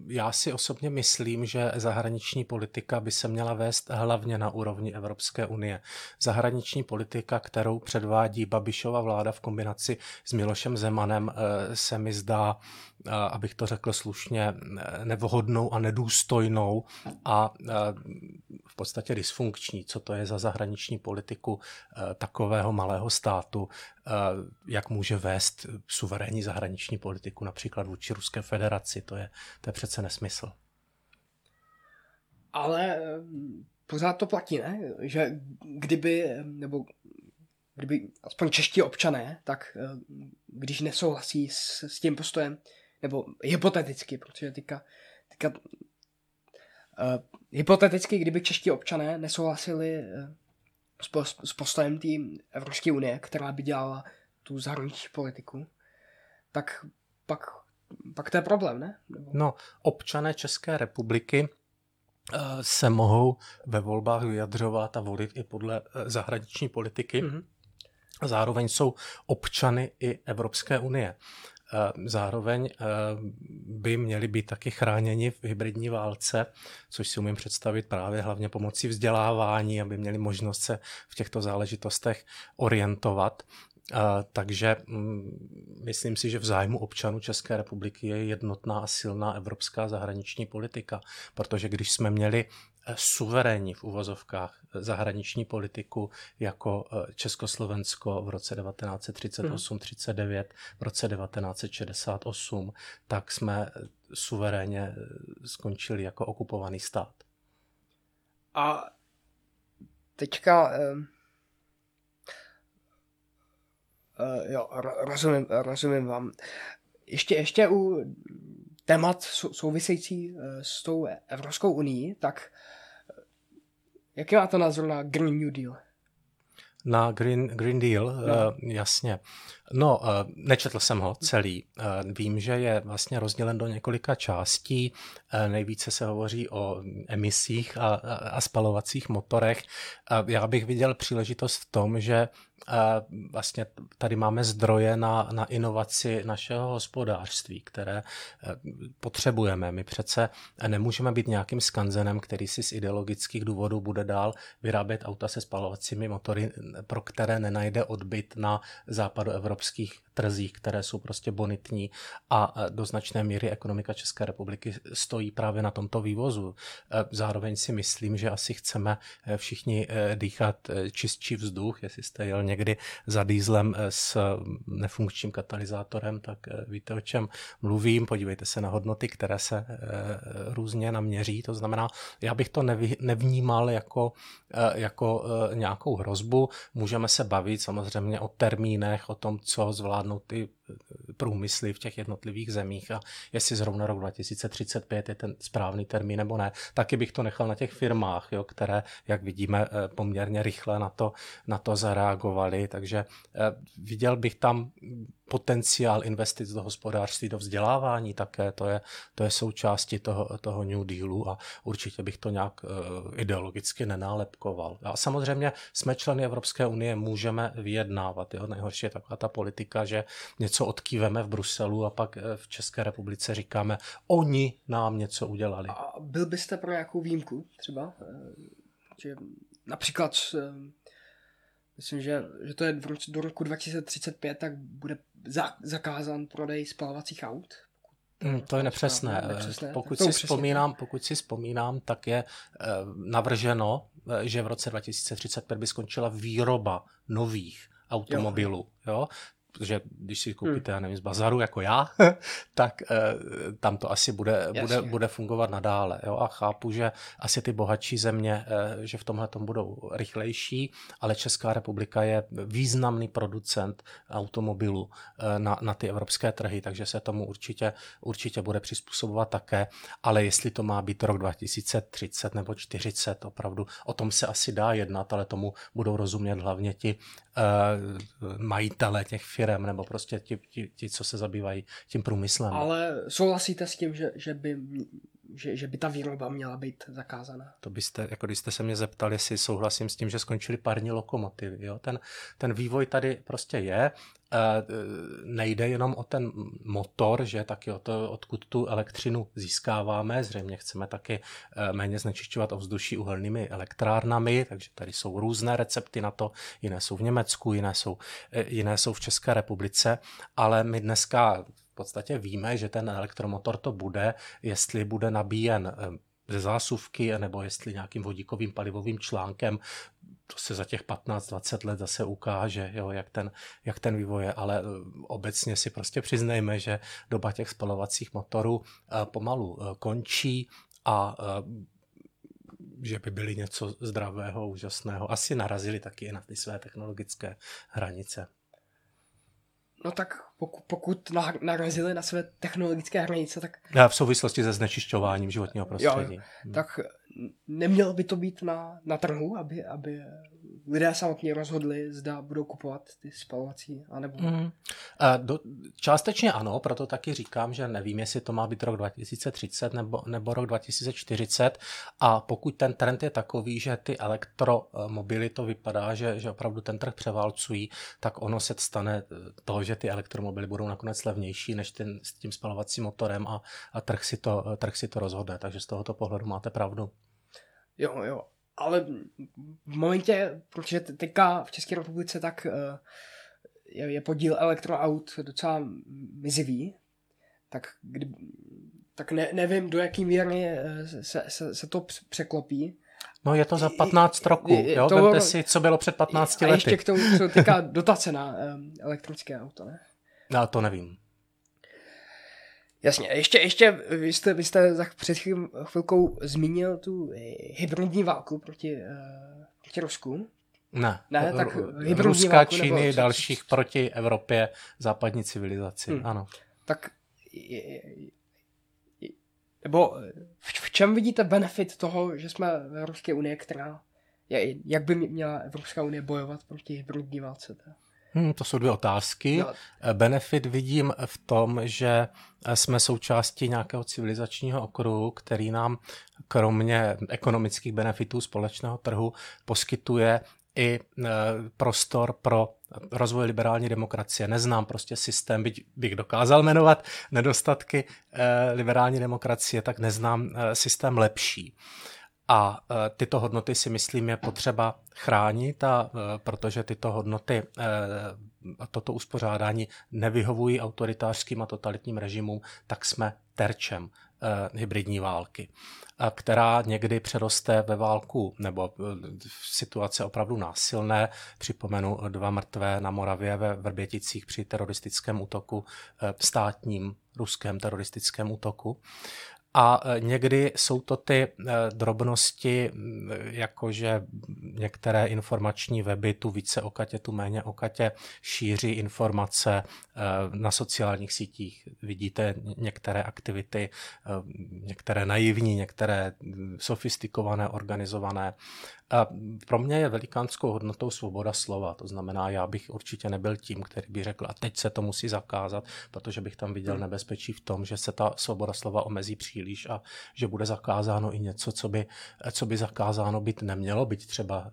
já si osobně myslím, že zahraniční politika by se měla vést hlavně na úrovni Evropské unie. Zahraniční politika, kterou předvádí Babišova vláda v kombinaci s Milošem Zemanem, eh, se mi zdá abych to řekl slušně, nevhodnou a nedůstojnou a v podstatě dysfunkční. Co to je za zahraniční politiku takového malého státu, jak může vést suverénní zahraniční politiku například vůči Ruské federaci, to je, to je přece nesmysl.
Ale pořád to platí, ne? Že kdyby, nebo kdyby aspoň čeští občané, tak když nesouhlasí s, s tím postojem, nebo hypoteticky, protože teďka, teďka uh, hypoteticky, kdyby čeští občané nesouhlasili uh, s, po, s postojem té Evropské unie, která by dělala tu zahraniční politiku, tak pak, pak to je problém, ne?
Nebo... No, občané České republiky eh, se mohou ve volbách vyjadřovat a volit i podle zahraniční politiky. Mm-hmm. Zároveň jsou občany i Evropské unie. Zároveň eh, by měli být taky chráněni v hybridní válce, což si umím představit právě hlavně pomocí vzdělávání, aby měli možnost se v těchto záležitostech orientovat. Takže mm, myslím si, že v zájmu občanů České republiky je jednotná a silná evropská zahraniční politika, protože když jsme měli suverénní v uvozovkách eh, zahraniční politiku jako eh, Československo v roce 1938-39, hmm. v roce 1968, tak jsme suverénně skončili jako okupovaný stát.
A teďka uh, uh, jo, rozumím, rozumím vám. Ještě, ještě u témat související s tou Evropskou unii, tak Jaký máte názor na Green New Deal?
Na Green, Green Deal, no. uh, jasně. No, uh, nečetl jsem ho celý. Uh, vím, že je vlastně rozdělen do několika částí. Uh, nejvíce se hovoří o emisích a, a, spalovacích motorech. Já bych viděl příležitost v tom, že vlastně tady máme zdroje na, na inovaci našeho hospodářství, které eh, potřebujeme. My přece nemůžeme být nějakým skanzenem, který si z ideologických důvodů bude dál vyrábět auta se spalovacími motory, pro které nenajde odbyt na západoevropských trzích, které jsou prostě bonitní a do značné míry ekonomika České republiky stojí právě na tomto vývozu. E, zároveň si myslím, že asi chceme e, všichni e, dýchat čistší vzduch, jestli jste jel někdy za dýzlem s nefunkčním katalyzátorem, tak víte, o čem mluvím. Podívejte se na hodnoty, které se různě naměří. To znamená, já bych to nevnímal jako, jako nějakou hrozbu. Můžeme se bavit samozřejmě o termínech, o tom, co zvládnout zvládnout ty eh, průmysly v těch jednotlivých zemích a jestli zrovna rok 2035 je ten správný termín nebo ne, taky bych to nechal na těch firmách, jo, které, jak vidíme, eh, poměrně rychle na to, na to zareagovaly, takže eh, viděl bych tam potenciál investic do hospodářství, do vzdělávání také, to je, to je součástí toho, toho New Dealu a určitě bych to nějak ideologicky nenálepkoval. A samozřejmě jsme členy Evropské unie, můžeme vyjednávat. Jo? Nejhorší je taková ta politika, že něco odkýveme v Bruselu a pak eh, v České republice říkáme, oni nám něco udělali.
A byl byste pro nějakou výjimku třeba? Eh, že například eh, myslím, že, že to je do roku 2035, tak bude zakázán prodej spalovacích aut,
Hmm, to je nepřesné. nepřesné. Pokud, si vzpomínám, pokud si vzpomínám, tak je navrženo, že v roce 2035 by skončila výroba nových automobilů. Jo. Jo? Protože když si koupíte, hmm. já nevím, z bazaru jako já, *laughs* tak eh, tam to asi bude, bude, bude fungovat nadále. Jo? A chápu, že asi ty bohatší země, eh, že v tomhle tom budou rychlejší, ale Česká republika je významný producent automobilů eh, na, na ty evropské trhy, takže se tomu určitě, určitě bude přizpůsobovat také, ale jestli to má být rok 2030 nebo 40, opravdu o tom se asi dá jednat, ale tomu budou rozumět hlavně ti uh, majitele těch firm nebo prostě ti, ti, ti, co se zabývají tím průmyslem.
Ale souhlasíte s tím, že, že by že, že by ta výroba měla být zakázaná.
To byste, jako když jste se mě zeptali, jestli souhlasím s tím, že skončily parní lokomotivy. Jo? Ten, ten vývoj tady prostě je. E, nejde jenom o ten motor, že taky o to, odkud tu elektřinu získáváme. Zřejmě chceme taky e, méně znečišťovat ovzduší uhelnými elektrárnami, takže tady jsou různé recepty na to. Jiné jsou v Německu, jiné jsou, e, jiné jsou v České republice, ale my dneska podstatě víme, že ten elektromotor to bude, jestli bude nabíjen eh, ze zásuvky, nebo jestli nějakým vodíkovým palivovým článkem, to se za těch 15-20 let zase ukáže, jo, jak, ten, jak ten vývoj je, ale eh, obecně si prostě přiznejme, že doba těch spalovacích motorů eh, pomalu končí a že by byli něco zdravého, úžasného. Asi narazili taky na ty své technologické hranice.
No tak pokud, pokud narazili na své technologické hranice, tak...
A v souvislosti se znečišťováním životního prostředí. Jo.
Tak nemělo by to být na, na trhu, aby, aby lidé samotně rozhodli, zda budou kupovat ty spalovací, anebo... Mm.
Do, částečně ano, proto taky říkám, že nevím, jestli to má být rok 2030 nebo, nebo rok 2040 a pokud ten trend je takový, že ty elektromobily to vypadá, že, že opravdu ten trh převálcují, tak ono se stane to, že ty elektromobily budou nakonec levnější než ten, s tím spalovacím motorem a, a trh, si to, trh si to rozhodne, takže z tohoto pohledu máte pravdu.
Jo, jo ale v momentě, protože teďka v České republice tak uh, je, je podíl elektroaut docela mizivý, tak, kdy, tak ne, nevím, do jaký míry eh, se, se, se to překlopí.
No je to za 15 roků, jo? To, Vemte si, co bylo před 15 lety. A
ještě k tomu, co týká dotace na um, elektrické auto, ne?
No, to nevím.
Jasně, ještě, ještě vy jste, vy jste za před chvilkou zmínil tu hybridní válku proti, uh, proti Rusku.
Ne,
ne tak
Ruska, válku, Číny, nebo, dalších proti Evropě, západní civilizaci, hmm. ano.
Tak nebo v, v čem vidíte benefit toho, že jsme v Evropské unii, která je, jak by měla Evropská unie bojovat proti hybridní válce? Teda?
Hmm, to jsou dvě otázky. No. Benefit vidím v tom, že jsme součástí nějakého civilizačního okruhu, který nám kromě ekonomických benefitů společného trhu poskytuje i e, prostor pro rozvoj liberální demokracie. Neznám prostě systém, byť bych dokázal jmenovat nedostatky liberální demokracie, tak neznám systém lepší. A e, tyto hodnoty si myslím je potřeba chránit, a, e, protože tyto hodnoty e, a toto uspořádání nevyhovují autoritářským a totalitním režimům, tak jsme terčem hybridní války, která někdy přeroste ve válku nebo v situace opravdu násilné. Připomenu dva mrtvé na Moravě ve Vrběticích při teroristickém útoku, státním ruském teroristickém útoku. A e, někdy jsou to ty e, drobnosti, jakože některé informační weby tu více okatě, tu méně okatě šíří informace e, na sociálních sítích. Vidíte některé aktivity, některé naivní, některé sofistikované, organizované. A pro mě je velikánskou hodnotou svoboda slova. To znamená, já bych určitě nebyl tím, který by řekl, a teď se to musí zakázat, protože bych tam viděl hmm. nebezpečí v tom, že se ta svoboda slova omezí příliš a že bude zakázáno i něco, co by, co by zakázáno být nemělo, být třeba eh,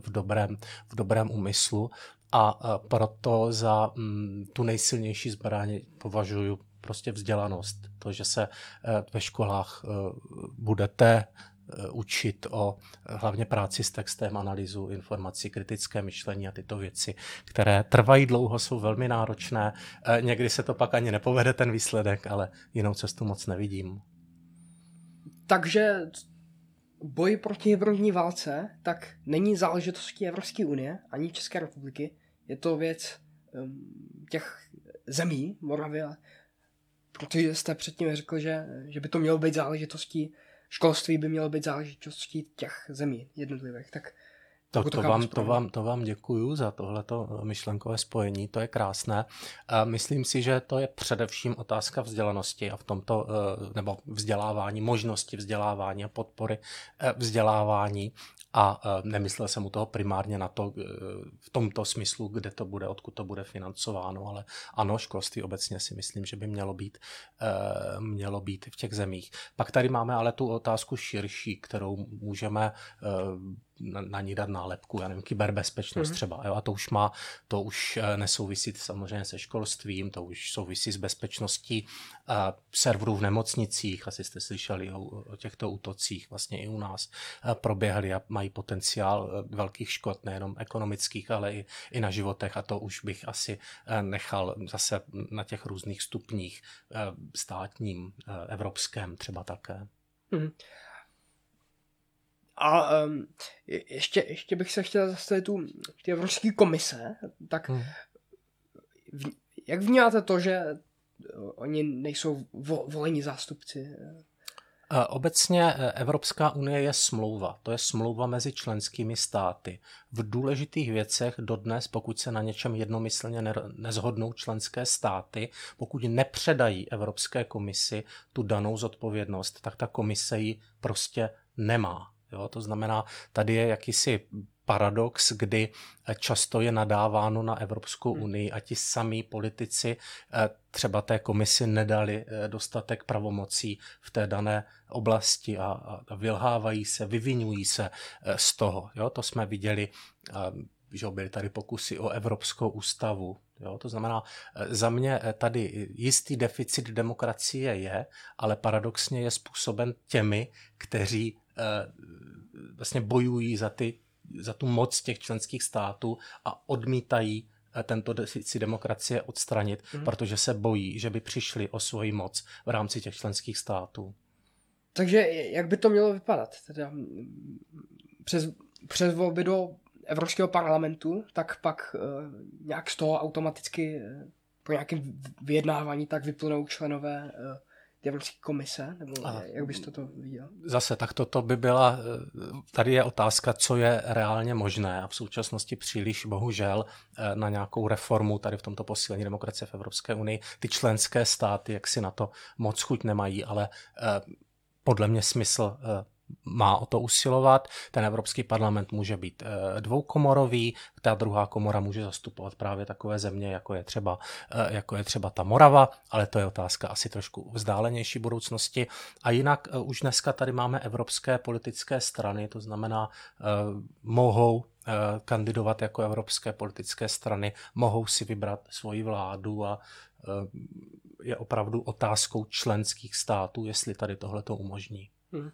v dobrém, v dobrém úmyslu. A eh, proto za mm, tu nejsilnější zbraň považuji prostě vzdělanost. To, že se eh, ve školách budete učit o hlavně práci s textem, analýzu informací, kritické myšlení a tyto věci, které trvají dlouho, jsou velmi náročné. Někdy se to pak ani nepovede ten výsledek, ale jinou cestu moc nevidím.
Takže boj proti hybridní válce tak není záležitostí Evropské unie ani České republiky. Je to věc um, těch zemí, Moravy, protože jste předtím řekl, že, že by to mělo být záležitostí školství by mělo být záležitostí těch zemí jednotlivých. Tak
to, to, vám, to, vám, to vám děkuju za tohleto myšlenkové spojení, to je krásné. Myslím si, že to je především otázka vzdělanosti a v tomto, eh, nebo vzdělávání, možnosti vzdělávání a podpory eh, vzdělávání. A nemyslel jsem u toho primárně na to v tomto smyslu, kde to bude, odkud to bude financováno, ale ano, školství obecně si myslím, že by mělo být, mělo být v těch zemích. Pak tady máme ale tu otázku širší, kterou můžeme na, na ní dát nálepku, já nevím, kyberbezpečnost mm-hmm. třeba, jo, a to už má, to už eh, nesouvisí samozřejmě se školstvím, to už souvisí s bezpečností uh, serverů v nemocnicích, asi jste slyšeli o, o těchto útocích, vlastně i u nás uh, proběhly a mají potenciál velkých škod, nejenom ekonomických, ale i, i na životech a to už bych asi uh, nechal zase na těch různých stupních uh, státním, uh, evropském třeba také. Mm-hmm.
A um, ještě, ještě bych se chtěl zastavit tu ty Evropské komise, tak hmm. v, jak vnímáte to, že oni nejsou vo, volení zástupci
Obecně e, Evropská unie je smlouva. To je smlouva mezi členskými státy. V důležitých věcech dodnes, pokud se na něčem jednomyslně nezhodnou členské státy, pokud nepředají Evropské komisi tu danou zodpovědnost, tak ta komise ji prostě nemá. Jo? To znamená, tady je jakýsi paradox, kdy eh, často je nadáváno na Evropskou hmm. unii a ti samí politici eh, třeba té komisi nedali eh, dostatek pravomocí v té dané oblasti a, a vylhávají se, vyvinují se z toho. Jo? To jsme viděli, že byly tady pokusy o Evropskou ústavu. Jo? To znamená, za mě tady jistý deficit demokracie je, ale paradoxně je způsoben těmi, kteří vlastně bojují za ty za tu moc těch členských států a odmítají eh, tento deficit demokracie odstranit, mm. protože se bojí, že by přišli o svoji moc v rámci těch členských států.
Takže jak by to mělo vypadat? Teda přes, přes volby do Evropského parlamentu, tak pak uh, nějak z toho automaticky po nějakém vyjednávání tak vyplnou členové Evropské komise? Nebo a jak bys to viděl?
Zase, tak toto by byla, tady je otázka, co je reálně možné a v současnosti příliš bohužel eh, na nějakou reformu tady v tomto posílení demokracie v Evropské unii ty členské státy, jak si na to moc chuť nemají, ale eh, podle mě smysl eh, má o to usilovat. Ten Evropský parlament může být eh, dvoukomorový, ta druhá komora může zastupovat právě takové země, jako je třeba, eh, jako je třeba ta Morava, ale to je otázka asi trošku vzdálenější budoucnosti. A jinak eh, už dneska tady máme evropské politické strany, to znamená, mohou kandidovat jako evropské politické strany, mohou si vybrat svoji vládu a je opravdu otázkou členských států, jestli tady tohle to umožní. Hmm.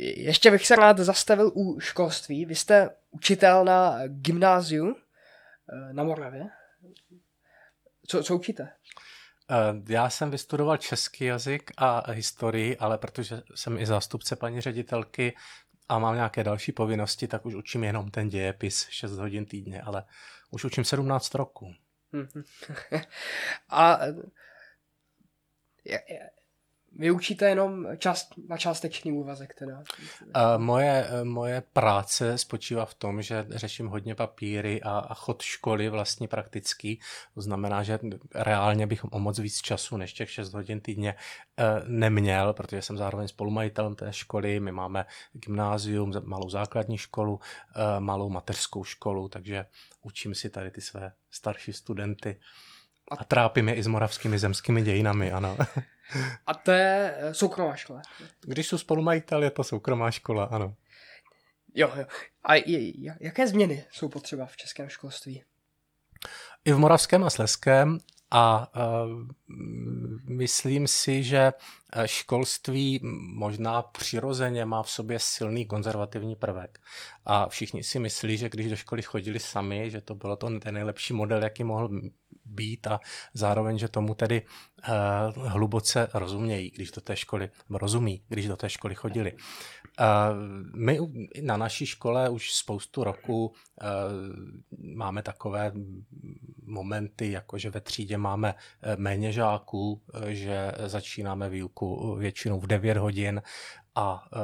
Ještě bych se rád zastavil u školství. Vy jste učitel na gymnáziu eh, na Moravě. Co, co učíte?
Eh, já jsem vystudoval český jazyk a historii, ale protože jsem i zástupce paní ředitelky a mám nějaké další povinnosti, tak už učím jenom ten dějepis 6 hodin týdně, ale už učím 17 roku. *laughs*
a vy učíte jenom část, na částečný úvazek teda?
Uh, moje, moje práce spočívá v tom, že řeším hodně papíry a, a chod školy vlastně praktický. To znamená, že reálně bych o moc víc času než těch 6 hodin týdně uh, neměl, protože jsem zároveň spolumajitelem té školy. My máme gymnázium, malou základní školu, uh, malou mateřskou školu, takže učím si tady ty své starší studenty. A trápím je i s moravskými zemskými dějinami, ano. *laughs*
A to je eh, soukromá škola.
Když jsou spolumajitel, je to soukromá škola, ano.
Jo, jo. A jaké změny jsou potřeba v českém školství?
I v moravském a sleském a uh, myslím si, že eh, školství možná přirozeně má v sobě silný konzervativní prvek. A všichni si myslí, že když do školy chodili sami, že to bylo to ten nejlepší model, jaký mohl být a zároveň, že tomu tedy uh, hluboce rozumějí, když do té školy, rozumí, když do té školy chodili. Uh, my na naší škole už spoustu roku uh, máme takové momenty, jako že ve třídě máme méně žáků, že začínáme výuku většinou v 9 hodin a e,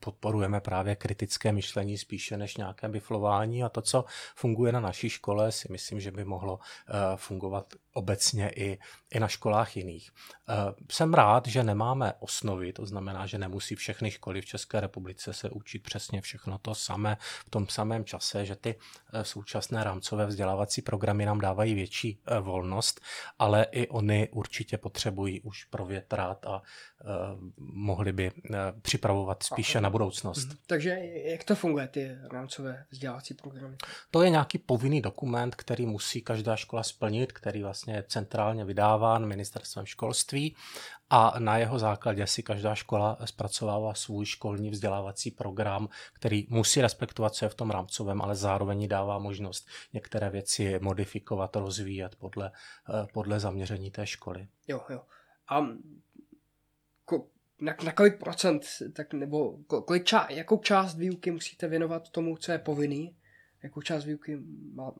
podporujeme právě kritické myšlení spíše než nějaké biflování. A to, co funguje na naší škole, si myslím, že by mohlo e, fungovat obecně i, i na školách jiných. E, jsem rád, že nemáme osnovy, to znamená, že nemusí všechny školy v České republice se učit přesně všechno to samé v tom samém čase, že ty současné rámcové vzdělávací programy nám dávají větší volnost, ale i oni určitě potřebují už provětrat a mohli by připravovat spíše na budoucnost. Mhm.
Takže jak to funguje, ty rámcové vzdělávací programy?
To je nějaký povinný dokument, který musí každá škola splnit, který vlastně je centrálně vydáván ministerstvem školství a na jeho základě si každá škola zpracovává svůj školní vzdělávací program, který musí respektovat, co je v tom rámcovém, ale zároveň dává možnost některé věci modifikovat, rozvíjet podle, eh, podle zaměření té školy.
Jo, jo. A na, na kolik procent, tak nebo kolik ča, jakou část výuky musíte věnovat tomu, co je povinný, jakou část výuky má,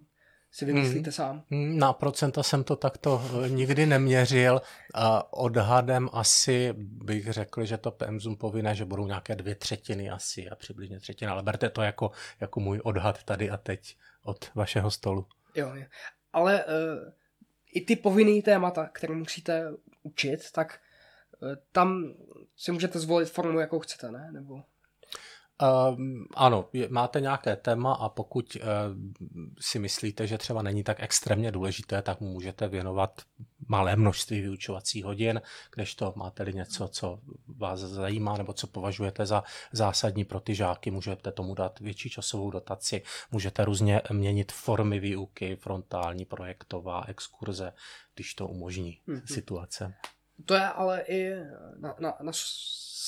si vymyslíte hmm. sám?
Na procenta jsem to takto nikdy neměřil. A odhadem asi bych řekl, že to pemzum povinné, že budou nějaké dvě třetiny asi a přibližně třetina, ale berte to jako, jako můj odhad tady a teď od vašeho stolu.
Jo, jo. ale uh, i ty povinné témata, které musíte učit, tak uh, tam si můžete zvolit formu, jakou chcete, ne? Nebo...
Um, ano, je, máte nějaké téma a pokud uh, si myslíte, že třeba není tak extrémně důležité, tak mu můžete věnovat malé množství vyučovacích hodin, kdežto máte-li něco, co vás zajímá nebo co považujete za zásadní pro ty žáky, můžete tomu dát větší časovou dotaci, můžete různě měnit formy výuky, frontální, projektová, exkurze, když to umožní mm-hmm. situace.
To je ale i na, na, na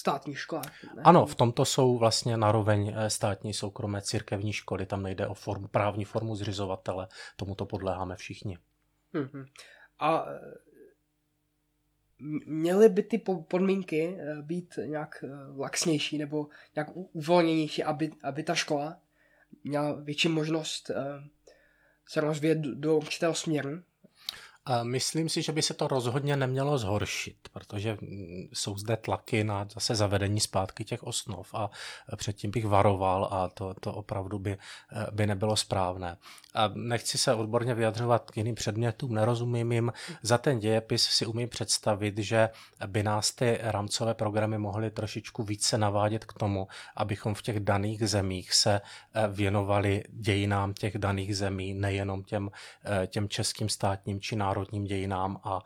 státní školách.
Ne? Ano, v tomto jsou vlastně naroveň eh, státní soukromé církevní školy, tam nejde o formu, právní formu zřizovatele, tomuto podléháme všichni.
Mm-hmm. A eh, měly by ty podmínky eh, být nějak laxnější nebo nějak uvolněnější, aby, aby ta škola měla větší možnost se rozvíjet do určitého směru?
Myslím si, že by se to rozhodně nemělo zhoršit, protože mm, jsou zde tlaky na zase zavedení zpátky těch osnov a předtím bych varoval a to, to opravdu by, eh, by nebylo správné. A nechci se odborně vyjadřovat k jiným předmětům, nerozumím jim. Za ten dějepis si umím představit, že by nás ty rámcové programy mohly trošičku více navádět k tomu, abychom v těch daných zemích se eh, věnovali dějinám těch daných zemí, nejenom těm, eh, těm českým státním či národním národním dějinám a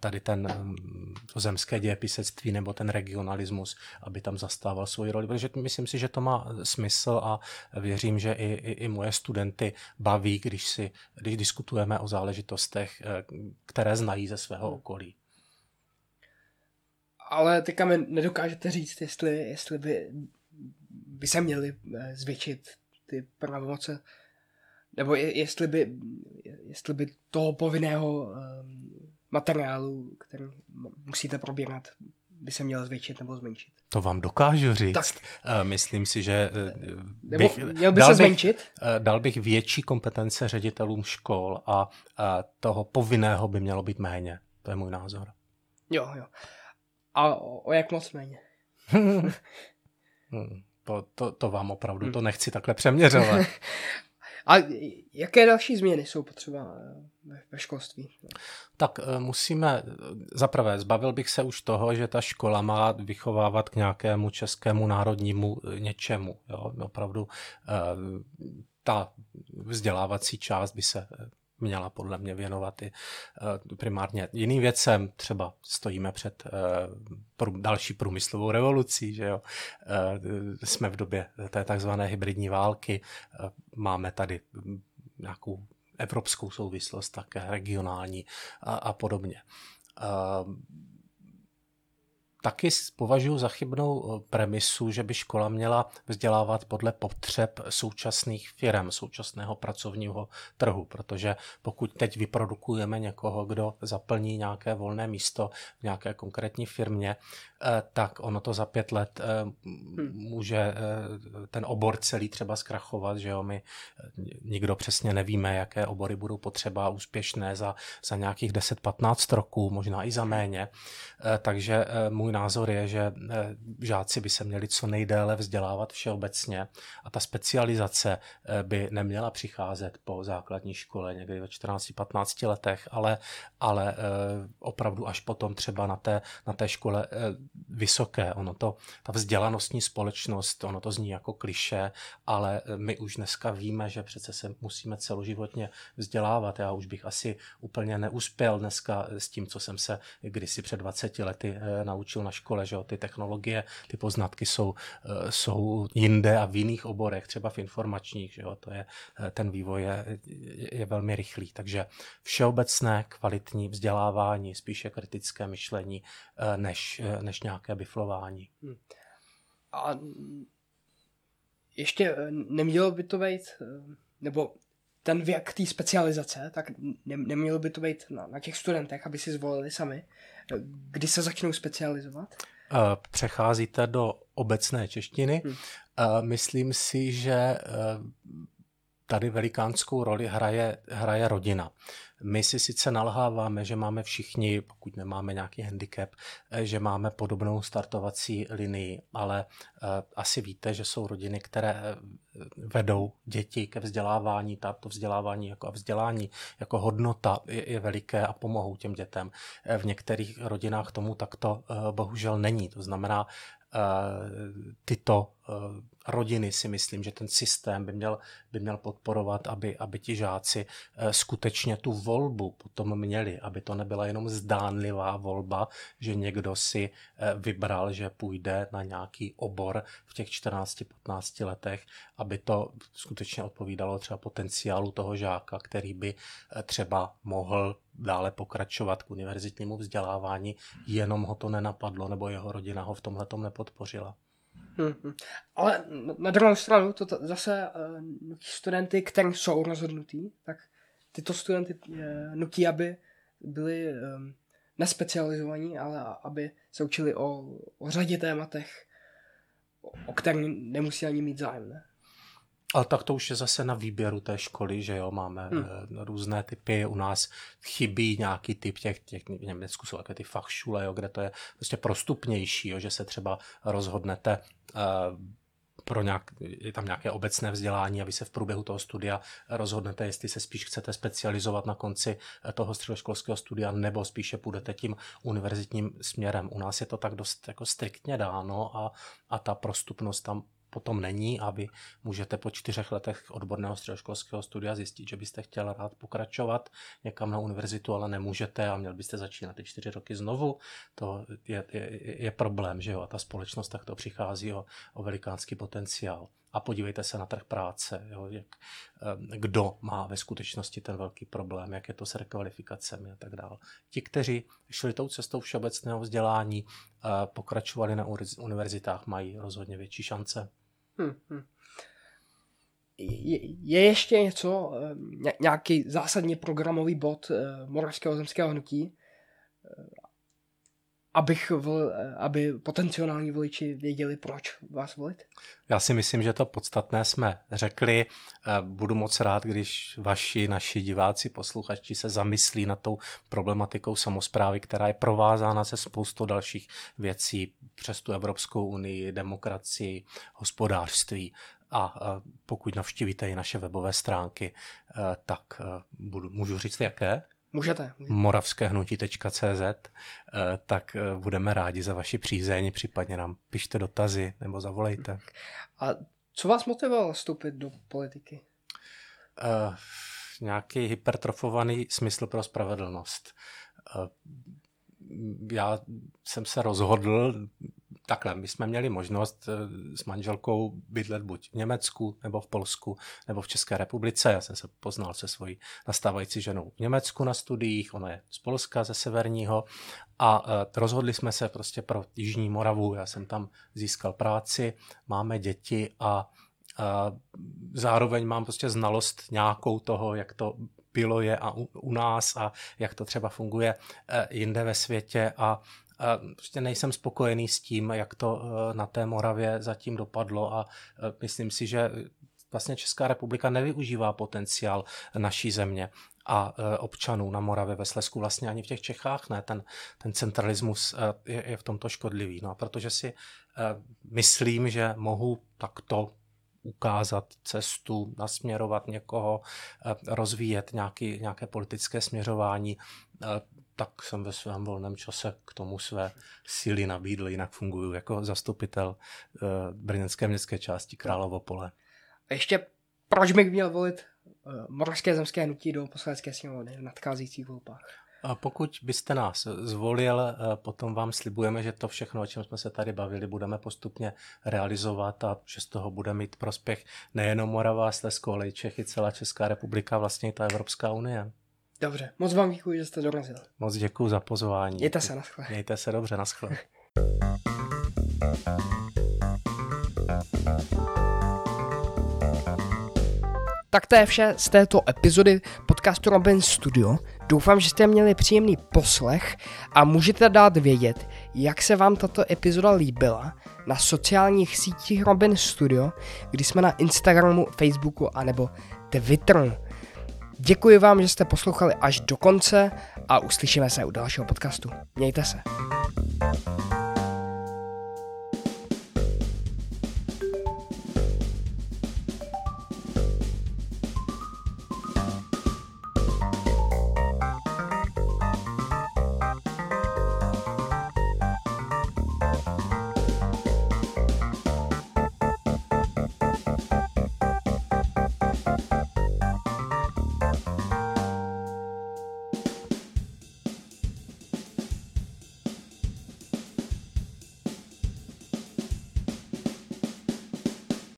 tady ten mm, to zemské dějepisectví nebo ten regionalismus, aby tam zastával svoji roli. Protože myslím si, že to má smysl a věřím, že i, i, i moje studenty baví, když, si, když diskutujeme o záležitostech, eh, které znají ze svého hmm. okolí.
Ale teďka mi nedokážete říct, jestli, jestli by, by se měly eh, zvětšit ty pravomoce nebo je, jestli by, jestli by toho povinného um, materiálu, který musíte probírat, by se měl zvětšit nebo zmenšit.
To vám dokážu říct. Tak. Uh, myslím si, že uh,
bych, měl by dal se zmenšit? Bych,
uh, dal bych větší kompetence ředitelům škol a toho povinného by mělo být méně. To je můj názor.
Jo, jo. A o, o jak moc méně? *laughs*
Hmm, to, to, to vám opravdu, hmm. to nechci takhle přeměřovat. *laughs*
A jaké další změny jsou potřeba eh, ve školství?
Tak eh, musíme, eh, zaprvé zbavil bych se už toho, že ta škola má vychovávat k nějakému českému národnímu něčemu. Jo? Opravdu ta vzdělávací část by se měla podle mě věnovat i uh, primárně jiným věcem. Třeba stojíme před uh, další průmyslovou revolucí, že jo. Uh, jsme v době té takzvané hybridní války. Máme tady nějakou evropskou souvislost, také regionální a, a podobně. Taky považuji za chybnou eh, premisu, že by škola měla vzdělávat podle potřeb současných firm, současného pracovního trhu, protože pokud teď vyprodukujeme někoho, kdo zaplní nějaké volné místo v nějaké konkrétní firmě, tak ono to za pět let eh, hmm. může eh, ten obor celý třeba zkrachovat, že jo, my nikdo přesně nevíme, jaké obory budou potřeba úspěšné za, za nějakých 10-15 roků, možná i za méně. Takže můj názor je, že žáci by se měli co nejdéle vzdělávat všeobecně a ta specializace by neměla přicházet po základní škole někdy ve 14-15 letech, ale, ale opravdu až potom třeba na té, na té škole vysoké. Ono to, ta vzdělanostní společnost, ono to zní jako kliše, ale my už dneska víme, že přece se musíme celoživotně vzdělávat. Já už bych asi úplně neuspěl dneska s tím, co jsem se kdysi před 20 lety eh, naučil na škole, že ty technologie, ty poznatky jsou, eh, jsou jinde a v jiných oborech, třeba v informačních, že jo? to je, eh, ten vývoj je, je velmi rychlý. Takže všeobecné kvalitní vzdělávání, spíše kritické myšlení, než, než nějaké biflování. Hmm.
A ještě eh, nemělo by to být, eh, nebo ten věk té specializace, tak ne, nemělo by to být na, na těch studentech, aby si zvolili sami, eh, kdy se začnou specializovat?
Přecházíte do obecné češtiny. Hmm. Myslím si, že tady velikánskou roli hraje, hraje rodina. My si sice nalháváme, že máme všichni, pokud nemáme nějaký handicap, eh, že máme podobnou startovací linii, ale uh, asi víte, že jsou rodiny, které eh, vedou děti ke vzdělávání, to vzdělávání jako a vzdělání jako hodnota je, je veliké a pomohou těm dětem. V některých rodinách tomu takto bohužel není. To znamená, tyto rodiny si myslím, že ten systém by měl, by měl podporovat, aby, aby ti žáci skutečně tu volbu potom měli, aby to nebyla jenom zdánlivá volba, že někdo si vybral, že půjde na nějaký obor v těch 14-15 letech, aby to skutečně odpovídalo třeba potenciálu toho žáka, který by třeba mohl dále pokračovat k univerzitnímu vzdělávání, jenom ho to nenapadlo, nebo jeho rodina ho v tomhle nepodpořila.
Hmm, Ale na druhou stranu to t- zase uh, studenty, kteří jsou rozhodnutí, tak tyto studenty uh, nutí, aby byli um, nespecializovaní, ale aby se učili o, o řadě tématech, o, o kterých nemusí ani mít zájem. Ne?
Ale tak to už je zase na výběru té školy, že jo, máme hmm. různé typy, u nás chybí nějaký typ těch, těch v Německu jsou také ty fachšule, jo, kde to je prostě prostupnější, jo, že se třeba rozhodnete uh, pro nějak, je tam nějaké obecné vzdělání a vy se v průběhu toho studia rozhodnete, jestli se spíš chcete specializovat na konci eh, toho středoškolského studia nebo spíše půjdete tím univerzitním směrem. U nás je to tak dost jako striktně dáno a, a ta prostupnost tam potom není a vy můžete po čtyřech letech odborného středoškolského studia zjistit, že byste chtěla rád pokračovat někam na univerzitu, ale nemůžete a měl byste začínat ty čtyři roky znovu. To je, je, je problém, že jo? A ta společnost takto přichází o, o velikánský potenciál. A podívejte se na trh práce, jo, jak, kdo má ve skutečnosti ten velký problém, jak je to s rekvalifikacemi a tak dále. Ti, kteří šli tou cestou všeobecného vzdělání, eh, pokračovali na univerzitách, mají rozhodně větší šance. Hmm, hmm.
Je, je ještě něco, eh, nějaký zásadně programový bod eh, Moravského zemského hnutí, eh, abych vol, aby potenciální voliči věděli, proč vás volit?
Já si myslím, že to podstatné jsme řekli. Budu moc rád, když vaši, naši diváci, posluchači se zamyslí nad tou problematikou samozprávy, která je provázána se spoustou dalších věcí přes tu Evropskou unii, demokracii, hospodářství. A pokud navštívíte i naše webové stránky, tak budu, můžu říct jaké?
Můžete.
moravskéhnutí.cz, tak budeme rádi za vaši přízeň, případně nám pište dotazy nebo zavolejte.
A co vás motivovalo vstoupit do politiky?
Uh, nějaký hypertrofovaný smysl pro spravedlnost. Uh, já jsem se rozhodl, takhle, my jsme měli možnost eh, s manželkou bydlet buď v Německu, nebo v Polsku, nebo v České republice. Já jsem se poznal se svojí nastávající ženou v Německu na studiích, ona je z Polska, ze severního a eh, rozhodli jsme se prostě pro Jižní Moravu. Já jsem tam získal práci, máme děti a a zároveň mám prostě znalost nějakou toho, jak to bylo je a u, u nás a jak to třeba funguje eh, jinde ve světě a prostě nejsem spokojený s tím, jak to eh, na té Moravě zatím dopadlo a eh, myslím si, že vlastně Česká republika nevyužívá potenciál naší země a občanů na Moravě, ve Slesku, vlastně ani v těch Čechách ne. Ten, ten centralismus je, je v tomto škodlivý. No a protože si myslím, že mohu takto ukázat cestu, nasměrovat někoho, eh, rozvíjet nějaký, nějaké politické směřování, eh, tak jsem ve svém volném čase k tomu své síly nabídl, jinak funguji jako zastupitel eh, brněnské městské části Královopole.
A ještě proč bych měl volit Moravské zemské hnutí do poslanecké sněmovny v nadcházejících volbách?
A pokud byste nás zvolil, eh, potom vám slibujeme, že to všechno, o čem jsme se tady bavili, budeme postupně realizovat a že z toho bude mít prospěch nejenom Morava, Slezsko, ale i Čechy, celá Česká republika, vlastně i ta Evropská unie.
Dobře, moc vám děkuji, že jste dorazil.
Moc děkuji za pozvání.
Mějte se, naschle.
Mějte se dobře, naschle.
Tak to je vše z této epizody podcastu Robin Studio. Doufám, že jste měli příjemný poslech a můžete dát vědět, jak se vám tato epizoda líbila na sociálních sítích Robin Studio, kdy jsme na Instagramu, Facebooku anebo Twitteru. Děkuji vám, že jste poslouchali až do konce a uslyšíme se u dalšího podcastu. Mějte se.